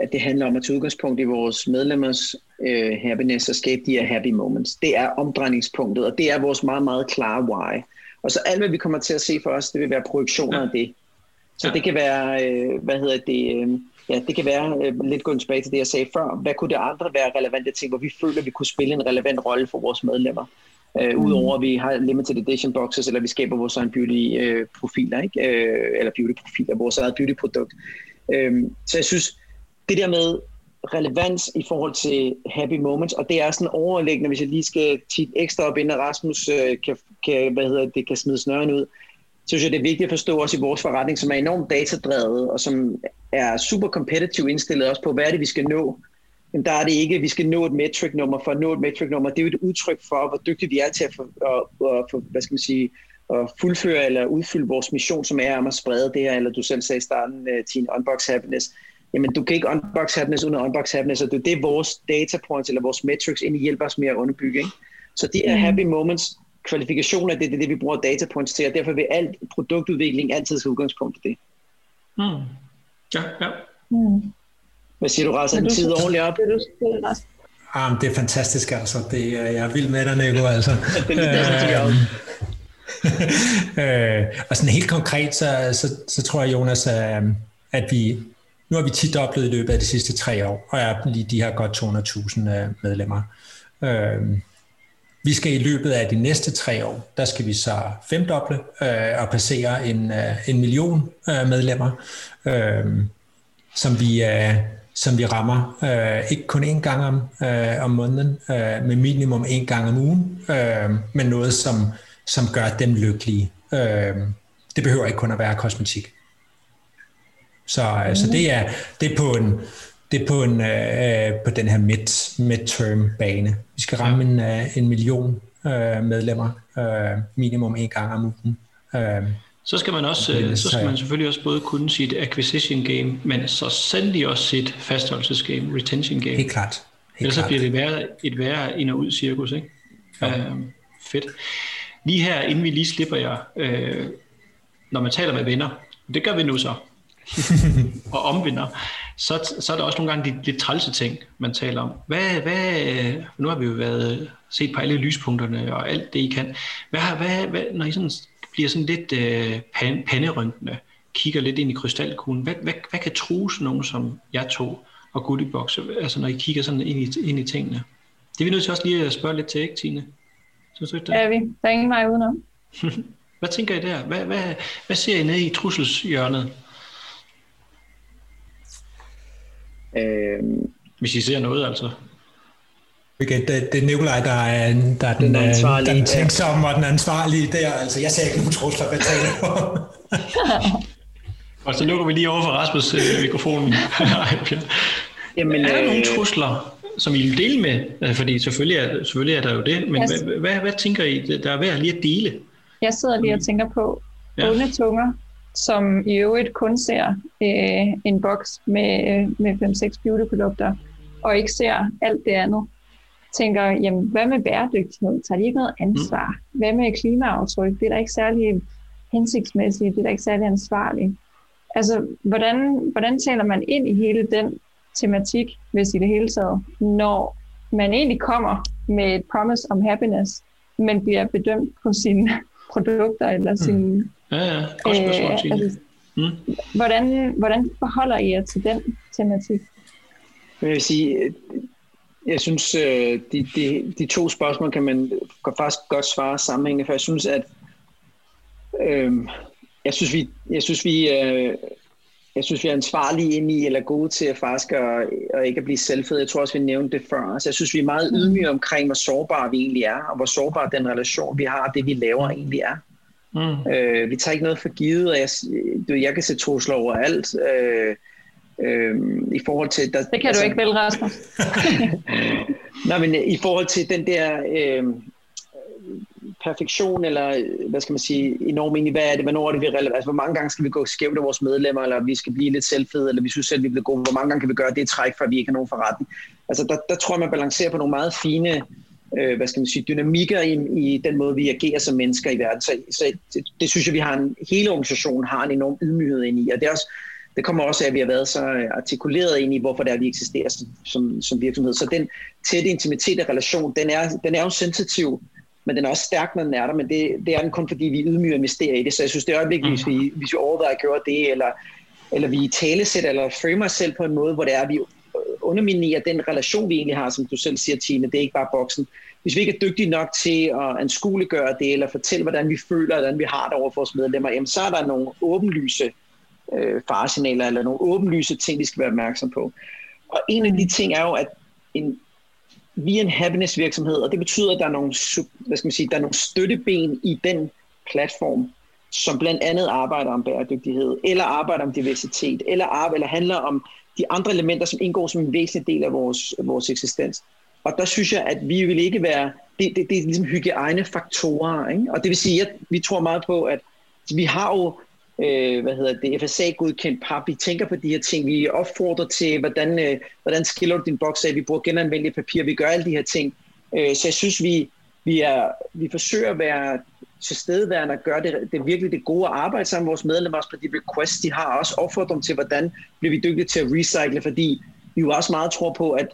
at det handler om at tage udgangspunkt i vores medlemmers øh, happiness og skabe de her happy moments. Det er omdrejningspunktet, og det er vores meget, meget klare why. Og så alt, hvad vi kommer til at se for os, det vil være projektioner ja. af det. Så ja. det kan være, øh, hvad hedder det, øh, ja, det kan være øh, lidt gå tilbage til det, jeg sagde før. Hvad kunne det andre være relevante ting, hvor vi føler, at vi kunne spille en relevant rolle for vores medlemmer? Øh, mm. Udover at vi har limited edition boxes, eller vi skaber vores egen beauty øh, profiler, ikke? Øh, eller beauty profiler, vores eget beauty produkt. Øh, så jeg synes, det der med relevans i forhold til happy moments, og det er sådan overliggende, hvis jeg lige skal tit ekstra op, inden Rasmus øh, kan, kan, hvad hedder det, kan smide snøren ud, så synes jeg, det er vigtigt at forstå også i vores forretning, som er enormt datadrevet, og som er super competitive indstillet også på, hvad er det, vi skal nå. Men der er det ikke, at vi skal nå et metric-nummer. For at nå et metric-nummer, det er jo et udtryk for, hvor dygtige vi er til at, for, at, at, for, hvad skal man sige, at fuldføre eller udfylde vores mission, som er om at sprede det her, eller du selv sagde i starten, øh, uh, Tine, unbox happiness jamen du kan ikke unbox happiness uden unbox happiness, og det er det, vores data points eller vores metrics egentlig hjælper os med at underbygge. Ikke? Så det er mm. happy moments, kvalifikationer, det er det, vi bruger data points til, og derfor vil alt produktudvikling altid tage udgangspunkt i det. Mm. Ja, ja. Mm. Hvad siger du, Rasa? Den tid ordentligt op? Det, du, Ah, det er fantastisk, altså. Det, jeg er vild med dig, Nico, altså. det er øh, øh, og sådan helt konkret, så, så, så tror jeg, Jonas, at vi, nu har vi tit oplevet i løbet af de sidste tre år, og er lige de her godt 200.000 øh, medlemmer. Øh, vi skal i løbet af de næste tre år, der skal vi så femdoble øh, og passere en, øh, en million øh, medlemmer, øh, som vi øh, som vi rammer øh, ikke kun én gang om, øh, om måneden, øh, men minimum én gang om ugen, øh, men noget, som, som gør dem lykkelige. Øh, det behøver ikke kun at være kosmetik. Så, mm. så det er det er på en det er på en øh, på den her mid midterm bane. Vi skal ramme en, øh, en million øh, medlemmer øh, minimum en gang om ugen. Øh, så skal man også øh, så skal man selvfølgelig også både kunne sit acquisition game, men så sandelig også sit fastholdelsesgame, retention game. Helt klart. Helt Ellers klart. bliver det værre, et værre ind og ud cirkus, ikke? Ja. Øh, fedt. Lige her, inden vi lige slipper jer, øh, når man taler med venner, det gør vi nu så, og omvinder, så, så er der også nogle gange de lidt trælse ting, man taler om. Hvad, hvad, nu har vi jo været set på alle lyspunkterne og alt det, I kan. Hvad, hvad, hvad, når I sådan bliver sådan lidt øh, pan, panderynkende, kigger lidt ind i krystalkuglen, hvad, hvad, hvad kan truse nogen som jeg to og Goodiebox, altså når I kigger sådan ind i, ind i tingene? Det er vi nødt til også lige at spørge lidt til, ikke Tine? Synes du ikke det? Ja, vi. Der er ingen vej udenom. hvad tænker I der? Hvad, hvad, hvad ser I nede i trusleshjørnet? Øh, Hvis I ser noget, altså. Okay, det, det er Nikolaj, der er, der er den, den, ansvarlige, den tænksomme og den ansvarlige der. Altså, jeg ser ikke nogen trusler, hvad taler om. og så lukker vi lige over for Rasmus øh, mikrofonen. Jamen, er der øh, nogle trusler, som I vil dele med? Altså, fordi selvfølgelig er, selvfølgelig er der jo det, men yes. hvad, hvad, hvad tænker I, der er værd lige at dele? Jeg sidder lige og tænker på ja. onde tunger, som i øvrigt kun ser øh, en boks med, med 5-6 beautyprodukter, og ikke ser alt det andet, tænker, jamen, hvad med bæredygtighed? Tager de ikke noget ansvar? Mm. Hvad med klimaaftryk? Det er da ikke særlig hensigtsmæssigt, det er da ikke særlig ansvarligt. Altså, hvordan, hvordan taler man ind i hele den tematik, hvis i det hele taget, når man egentlig kommer med et promise om happiness, men bliver bedømt på sine produkter eller mm. Ja, ja. Godt spørgsmål, øh, altså, mm. hvordan, hvordan forholder I jer til den tematik? Jeg vil sige, jeg synes, øh, de, de, de to spørgsmål kan man faktisk godt svare sammenhængende, for jeg synes, at øh, jeg synes, vi, jeg synes, vi, øh, jeg synes, vi er ansvarlige ind i, eller gode til at faktisk at, at ikke at blive selvfed. Jeg tror også, vi nævnte det før. Altså, jeg synes, vi er meget ydmyge omkring, hvor sårbare vi egentlig er, og hvor sårbar den relation, vi har, det vi laver egentlig er. Mm. Øh, vi tager ikke noget for givet, og jeg, du, jeg kan se trusler over alt. Øh, øh, i forhold til... Der, det kan altså, du ikke vel, Rasmus. Nej, men i forhold til den der øh, perfektion, eller hvad skal man sige, enormt egentlig, hvad er det, hvornår er det, vi relevant? Altså, hvor mange gange skal vi gå skævt af vores medlemmer, eller vi skal blive lidt selvfede, eller vi synes selv, vi bliver gode, hvor mange gange kan vi gøre det træk, for vi ikke har nogen forretning? Altså, der, der tror jeg, man balancerer på nogle meget fine øh, hvad skal man sige, dynamikker i, i den måde, vi agerer som mennesker i verden. Så, så det, det synes jeg, vi har en, hele organisationen har en enorm ydmyghed ind i, og det, er også, det kommer også af, at vi har været så artikuleret ind i, hvorfor det er, vi eksisterer som, som, som virksomhed. Så den tætte intimitet og relation, den er, den er jo sensitiv men den er også stærk, når den er der, men det, det er den kun, fordi vi ydmyger investerer i det. Så jeg synes, det er øjeblikket, mm. hvis vi, hvis vi overvejer at gøre det, eller, eller vi talesætter eller framer os selv på en måde, hvor det er, vi underminere den relation, vi egentlig har, som du selv siger, Tine. Det er ikke bare boksen. Hvis vi ikke er dygtige nok til at anskueliggøre det, eller fortælle, hvordan vi føler, hvordan vi har det over for vores medlemmer, jamen, så er der nogle åbenlyse øh, faresignaler, eller nogle åbenlyse ting, vi skal være opmærksom på. Og en af de ting er jo, at en, vi er en happiness virksomhed, og det betyder, at der er nogle, hvad skal man sige, der er nogle støtteben i den platform, som blandt andet arbejder om bæredygtighed, eller arbejder om diversitet, eller, arbejder, eller handler om de andre elementer, som indgår som en væsentlig del af vores, vores eksistens. Og der synes jeg, at vi vil ikke være, det, det, det er ligesom hygiejnefaktorer, ikke? og det vil sige, at vi tror meget på, at vi har jo øh, hvad hedder det, FSA-godkendt pap. Vi tænker på de her ting. Vi opfordrer til, hvordan, øh, hvordan skiller du din boks af. Vi bruger genanvendelige papir. Vi gør alle de her ting. Øh, så jeg synes, vi, vi, er, vi forsøger at være tilstedeværende og gøre det, det virkelig det gode arbejde sammen med vores medlemmer, også på de requests, de har, også opfordret dem til, hvordan bliver vi dygtige til at recycle, fordi vi jo også meget tror på, at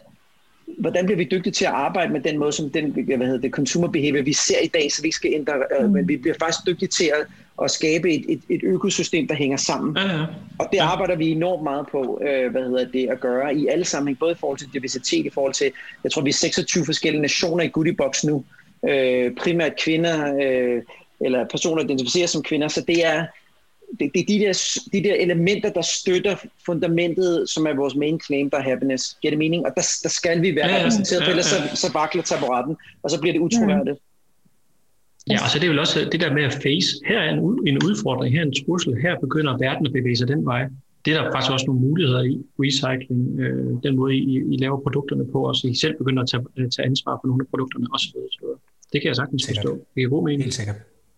hvordan bliver vi dygtige til at arbejde med den måde, som den hvad hedder det, consumer behavior, vi ser i dag, så vi ikke skal ændre, øh, mm. men vi bliver faktisk dygtige til at, at skabe et, et, et økosystem, der hænger sammen. Ja, ja. Og det arbejder vi enormt meget på, øh, hvad hedder det, at gøre i alle sammenhæng, både i forhold til diversitet, i forhold til, jeg tror, vi er 26 forskellige nationer i Goodiebox nu, øh, primært kvinder, øh, eller personer, der identificerer som kvinder, så det er, det, det er de, der, de der elementer, der støtter fundamentet, som er vores main claim, der er happiness. Giver det mening? Og der, der skal vi være ja, repræsenteret, ja, ja. ellers så, så vakler taburetten, og så bliver det utroværdigt. Ja, og så det er vel også det der med at face. Her er en, en udfordring, her er en trussel, her begynder verden at bevæge sig den vej. Det er der faktisk også nogle muligheder i recycling, øh, den måde I, I laver produkterne på, og så I selv begynder at tage, tage ansvar for nogle af produkterne osv. Det kan jeg sagtens forstå. Det er god mening. Helt sikkert.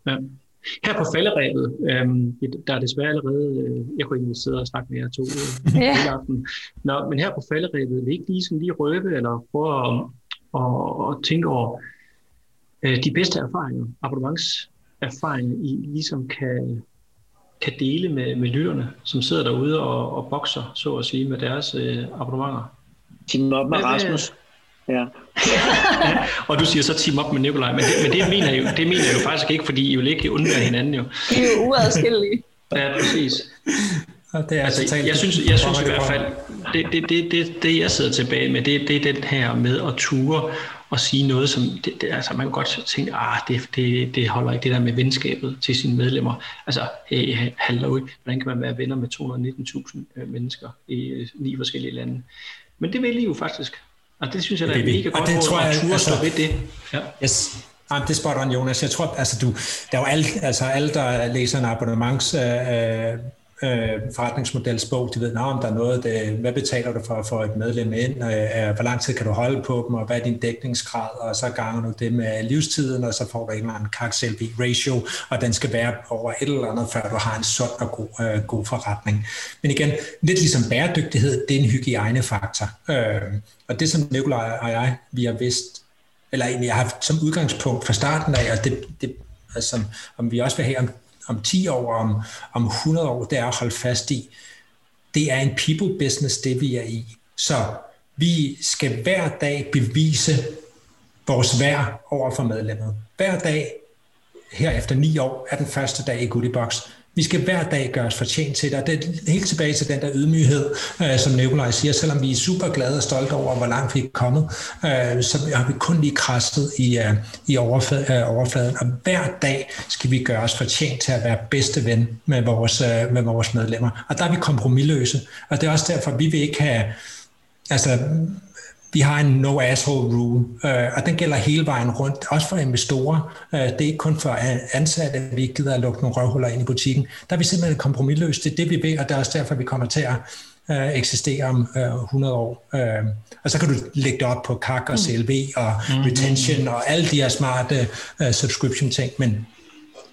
Ja. Her på falderæbet, øhm, der er desværre allerede, øh, jeg kunne ikke sidde og snakke med jer to øh, yeah. aften. Nå, men her på falderæbet, vil I ikke lige, sådan lige røbe, eller prøve at, at, at tænke over øh, de bedste erfaringer, abonnementserfaringer, I ligesom kan, kan dele med, med lytterne, som sidder derude og, og bokser, så at sige, med deres øh, abonnementer? Team op med Rasmus. Ja. og du siger så team op med Nikolaj, men det, men det, mener jeg jo, det mener jeg jo faktisk ikke, fordi I vil ikke undvære hinanden jo. De er jo uadskillelige. Ja, præcis. det er altså, jeg synes, jeg synes i hvert fald, det, det, det, det, det jeg sidder tilbage med, det, det er den her med at ture og sige noget, som, det, det, altså man kan godt tænke, ah, det, det, det holder ikke det der med venskabet til sine medlemmer. Altså, hey, hallo, hvordan kan man være venner med 219.000 øh, mennesker i øh, ni forskellige lande? Men det vil I jo faktisk. Og det synes jeg, der er mega godt, det tror jeg, at altså, ved det. Ja. Yes. Jamen, det spot on, Jonas. Jeg tror, altså du, der er jo alle, altså alle, der læser en abonnements øh, øh, forretningsmodelsbog, de ved, om der er noget, det, hvad betaler du for at få et medlem ind, øh, hvor lang tid kan du holde på dem, og hvad er din dækningsgrad, og så ganger du det med livstiden, og så får du en eller anden kaksel ratio, og den skal være over et eller andet, før du har en sund og god, øh, god forretning. Men igen, lidt ligesom bæredygtighed, det er en hygiejnefaktor. Øh, og det, som Nikolaj og jeg, vi har vidst, eller egentlig har haft som udgangspunkt fra starten af, og det, det altså, om vi også vil have om, om 10 år, om, om 100 år, det er at holde fast i, det er en people business, det vi er i. Så vi skal hver dag bevise vores værd over for medlemmet. Hver dag her efter ni år er den første dag i Goodiebox. Vi skal hver dag gøre os fortjent til det, og det er helt tilbage til den der ydmyghed, øh, som Nikolaj siger, selvom vi er super glade og stolte over, hvor langt vi er kommet, øh, så har vi kun lige krasset i, øh, i øh, overfladen, og hver dag skal vi gøre os fortjent til at være bedste ven med vores, øh, med vores medlemmer. Og der er vi kompromilløse, og det er også derfor, vi vil ikke have, altså vi har en no asshole rule, øh, og den gælder hele vejen rundt, også for investorer. Øh, det er ikke kun for ansatte, at vi ikke gider at lukke nogle røvhuller ind i butikken. Der er vi simpelthen kompromilløst. Det er det, vi vil, og det er også derfor, vi kommer til at øh, eksistere om øh, 100 år. Øh, og så kan du lægge det op på CAC og CLV og mm. retention og alle de her smarte uh, subscription ting, men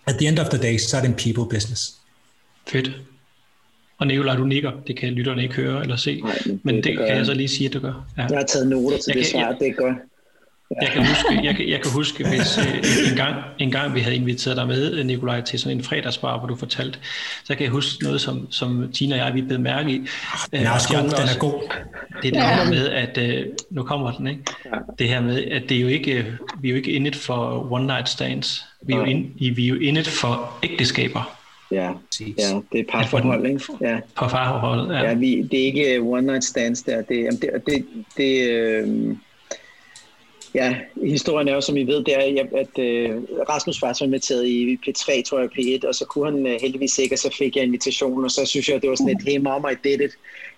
at the end of the day, så er det en people business. Fedt. Og Nicolaj, du nikker. Det kan lytterne ikke høre eller se. Nej, det, men det, det kan jeg så lige sige, at du gør. Ja. Jeg har taget noter til jeg det svar. Det er godt. Jeg kan huske, jeg kan, jeg kan huske hvis øh, en, gang, en gang vi havde inviteret dig med, Nikolaj, til sådan en fredagsbar, hvor du fortalte, så kan jeg huske noget, som, som Tina og jeg, vi blev mærke i. Den er også god, den er god. Det er det her med, at øh, nu kommer den, ikke? Det her med, at det er jo ikke, vi er jo ikke indet for one night stands. Vi er jo, in, vi er jo indet for ægteskaber. Ja, ja, det er parforhold, ikke? Ja. Parforhold, ja. ja vi, det er ikke one night stands der. Det, det, det, det øh, Ja, historien er jo, som I ved, det er, at uh, Rasmus var så inviteret i P3, tror jeg, P1, og så kunne han uh, heldigvis ikke, og så fik jeg invitationen, og så synes jeg, det var sådan et, hey mom, I did it,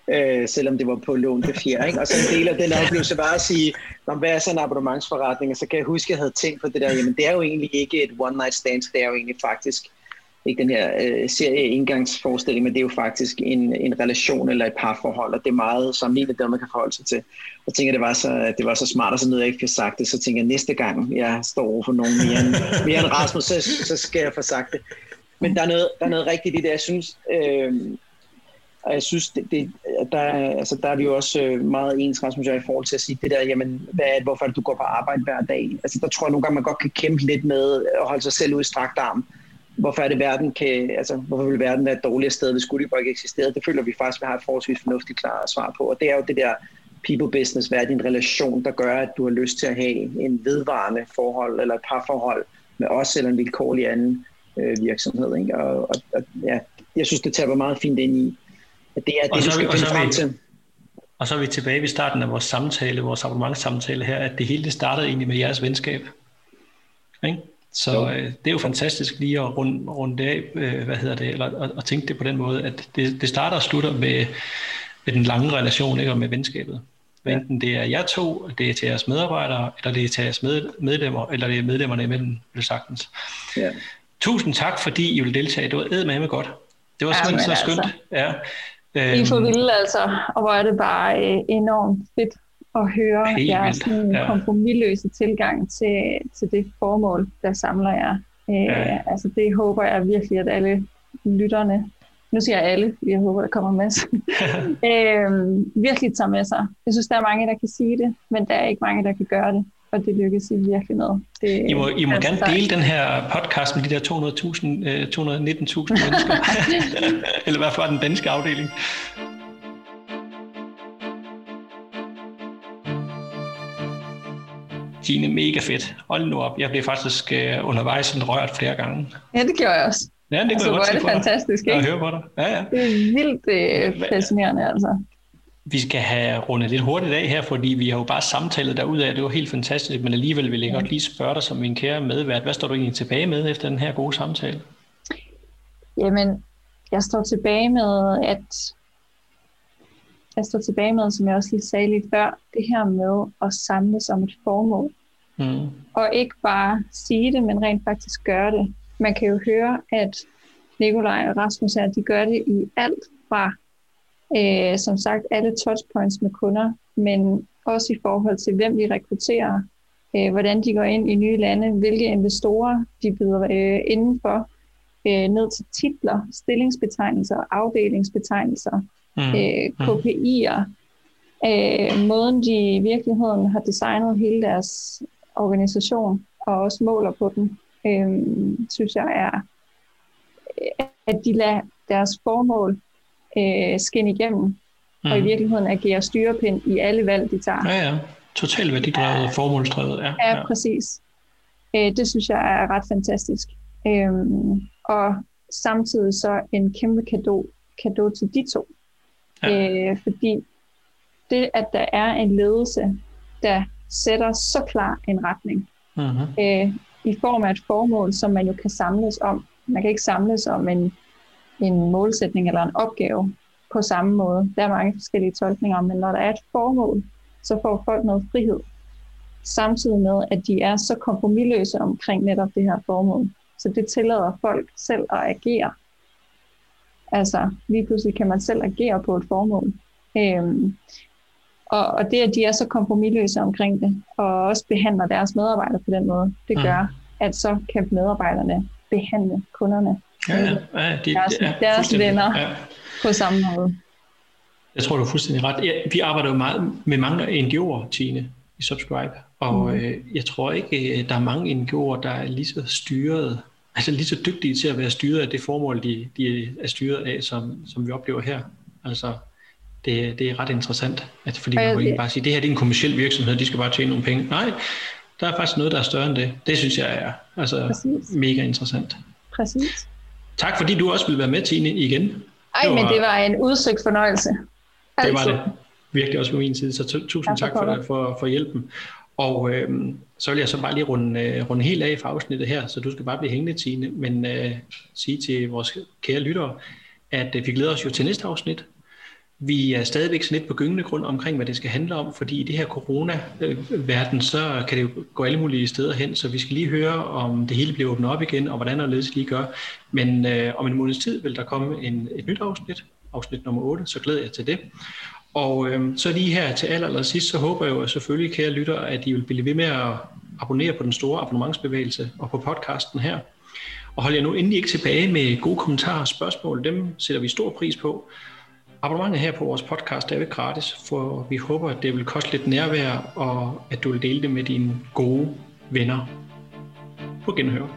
uh, selvom det var på lån til. Ikke? Og så en del af den oplevelse var at sige, hvad er så en abonnementsforretning? Og så kan jeg huske, at jeg havde tænkt på det der, jamen det er jo egentlig ikke et one night stand, det er jo egentlig faktisk ikke den her øh, serie indgangsforestilling, men det er jo faktisk en, en relation eller et parforhold, og det er meget sammenlignet det, man kan forholde sig til. Jeg tænker, det var så, det var så smart, og så noget jeg ikke fik sagt det, så tænker jeg, næste gang jeg står over for nogen mere end, mere end Rasmus, så, så skal jeg få sagt det. Men der er noget, der er noget rigtigt i det, jeg synes, øh, og jeg synes, det, det, der, altså, der er vi jo også øh, meget ens, Rasmus, i forhold til at sige det der, jamen, hvad er det, hvorfor er det, du går på arbejde hver dag? Altså, der tror jeg nogle gange, man godt kan kæmpe lidt med at holde sig selv ud i strakt arm hvorfor er det verden kan, altså, hvorfor vil verden være et dårligere sted, hvis Goodiebug ikke eksisterede? Det føler vi faktisk, vi har et forholdsvis fornuftigt klart svar på. Og det er jo det der people business, hvad er din relation, der gør, at du har lyst til at have en vedvarende forhold eller et parforhold med os eller en vilkårlig anden øh, virksomhed. Ikke? Og, og, og, ja, jeg synes, det tager meget fint ind i, at det er det, du skal finde frem til. Og så er vi tilbage ved starten af vores samtale, vores abonnementssamtale her, at det hele det startede egentlig med jeres venskab. Ikke? Så øh, det er jo fantastisk lige at runde, runde det af, øh, hvad hedder det, eller at, at tænke det på den måde, at det, det starter og slutter med, med den lange relation, ikke, og med venskabet. Ja. Enten det er jer to, det er til jeres medarbejdere, eller det er til jeres med, medlemmer, eller det er medlemmerne imellem, vil sagtens. Ja. Tusind tak, fordi I vil deltage. Det var med godt. Det var simpelthen ja, så skønt. Altså. Ja. I for øhm, vilde, altså. Og hvor er det bare øh, enormt fedt at høre Helt jeres sådan, ja. kompromilløse tilgang til, til det formål, der samler jer. Øh, ja. Altså det håber jeg virkelig, at alle lytterne, nu siger jeg alle, jeg håber, der kommer en masse, øh, virkelig tager med sig. Jeg synes, der er mange, der kan sige det, men der er ikke mange, der kan gøre det og det lykkes I virkelig med. Det, I må, I må gerne dele den her podcast med de der 200.000, øh, 219.000 mennesker, eller hvad for den danske afdeling. Tine, mega fedt. Hold nu op. Jeg blev faktisk uh, undervejs sådan rørt flere gange. Ja, det gjorde jeg også. Ja, det altså, hvor er det fantastisk, ikke? Jeg hører på dig. Ja, ja. Det er vildt uh, fascinerende, altså. Vi skal have rundet lidt hurtigt af her, fordi vi har jo bare samtalet derudad. Det var helt fantastisk, men alligevel vil jeg godt lige spørge dig som min kære medvært. Hvad står du egentlig tilbage med efter den her gode samtale? Jamen, jeg står tilbage med, at jeg står tilbage med, som jeg også lige sagde lige før, det her med at samle som et formål. Mm. Og ikke bare sige det, men rent faktisk gøre det. Man kan jo høre, at Nikolaj og Rasmus her, de gør det i alt fra, øh, som sagt, alle touchpoints med kunder, men også i forhold til, hvem de rekrutterer, øh, hvordan de går ind i nye lande, hvilke investorer de byder øh, indenfor, øh, ned til titler, stillingsbetegnelser, afdelingsbetegnelser, mm. øh, mm. KPI'er, øh, måden de i virkeligheden har designet hele deres organisation og også måler på den, øh, synes jeg er, at de lader deres formål øh, skinne igennem, mm. og i mm. virkeligheden agerer styrepind i alle valg, de tager. Ja, ja. Totalt værdidrevet og formålsdrevet. Ja, ja, ja. præcis. Øh, det synes jeg er ret fantastisk. Øh, og samtidig så en kæmpe kado, kado til de to. Ja. Øh, fordi det, at der er en ledelse, der sætter så klar en retning, uh-huh. øh, i form af et formål, som man jo kan samles om. Man kan ikke samles om en, en målsætning eller en opgave på samme måde. Der er mange forskellige tolkninger, men når der er et formål, så får folk noget frihed. Samtidig med, at de er så kompromilløse omkring netop det her formål. Så det tillader folk selv at agere Altså, lige pludselig kan man selv agere på et formål. Øhm, og, og det, at de er så kompromilløse omkring det, og også behandler deres medarbejdere på den måde, det gør, mm. at så kan medarbejderne behandle kunderne. Ja, ja, ja, de, deres, ja, deres venner ja. på samme måde. Jeg tror, du er fuldstændig ret. Ja, vi arbejder jo meget med mange NGO'er, Tine, i Subscribe. Og mm. øh, jeg tror ikke, øh, der er mange NGO'er, der er lige så styret, altså lige så dygtige til at være styret af det formål, de, de er styret af, som, som vi oplever her. Altså, det, det er ret interessant, at, fordi man kan ikke bare sige, det her det er en kommersiel virksomhed, de skal bare tjene nogle penge. Nej, der er faktisk noget, der er større end det. Det synes jeg er altså, Præcis. mega interessant. Præcis. Tak fordi du også vil være med, Tine, igen. Ej, det var, men det var en udsøgt fornøjelse. Altså. Det var det virkelig også på min side, så tusind tak for, for, for hjælpen. Og øh, så vil jeg så bare lige runde, øh, runde helt af for afsnittet her, så du skal bare blive hængende, Tine, men øh, sige til vores kære lyttere, at øh, vi glæder os jo til næste afsnit. Vi er stadigvæk sådan lidt på gyngende grund omkring, hvad det skal handle om, fordi i det her corona-verden, så kan det jo gå alle mulige steder hen, så vi skal lige høre, om det hele bliver åbnet op igen, og hvordan og ledes lige gør. Men øh, om en måneds tid vil der komme en, et nyt afsnit, afsnit nummer 8, så glæder jeg til det. Og øhm, så lige her til aller, aller sidst, så håber jeg jo selvfølgelig, kære lytter, at I vil blive ved med at abonnere på den store abonnementsbevægelse og på podcasten her. Og hold jer nu endelig ikke tilbage med gode kommentarer og spørgsmål. Dem sætter vi stor pris på. Abonnementet her på vores podcast er jo ikke gratis, for vi håber, at det vil koste lidt nærvær, og at du vil dele det med dine gode venner. På genhør.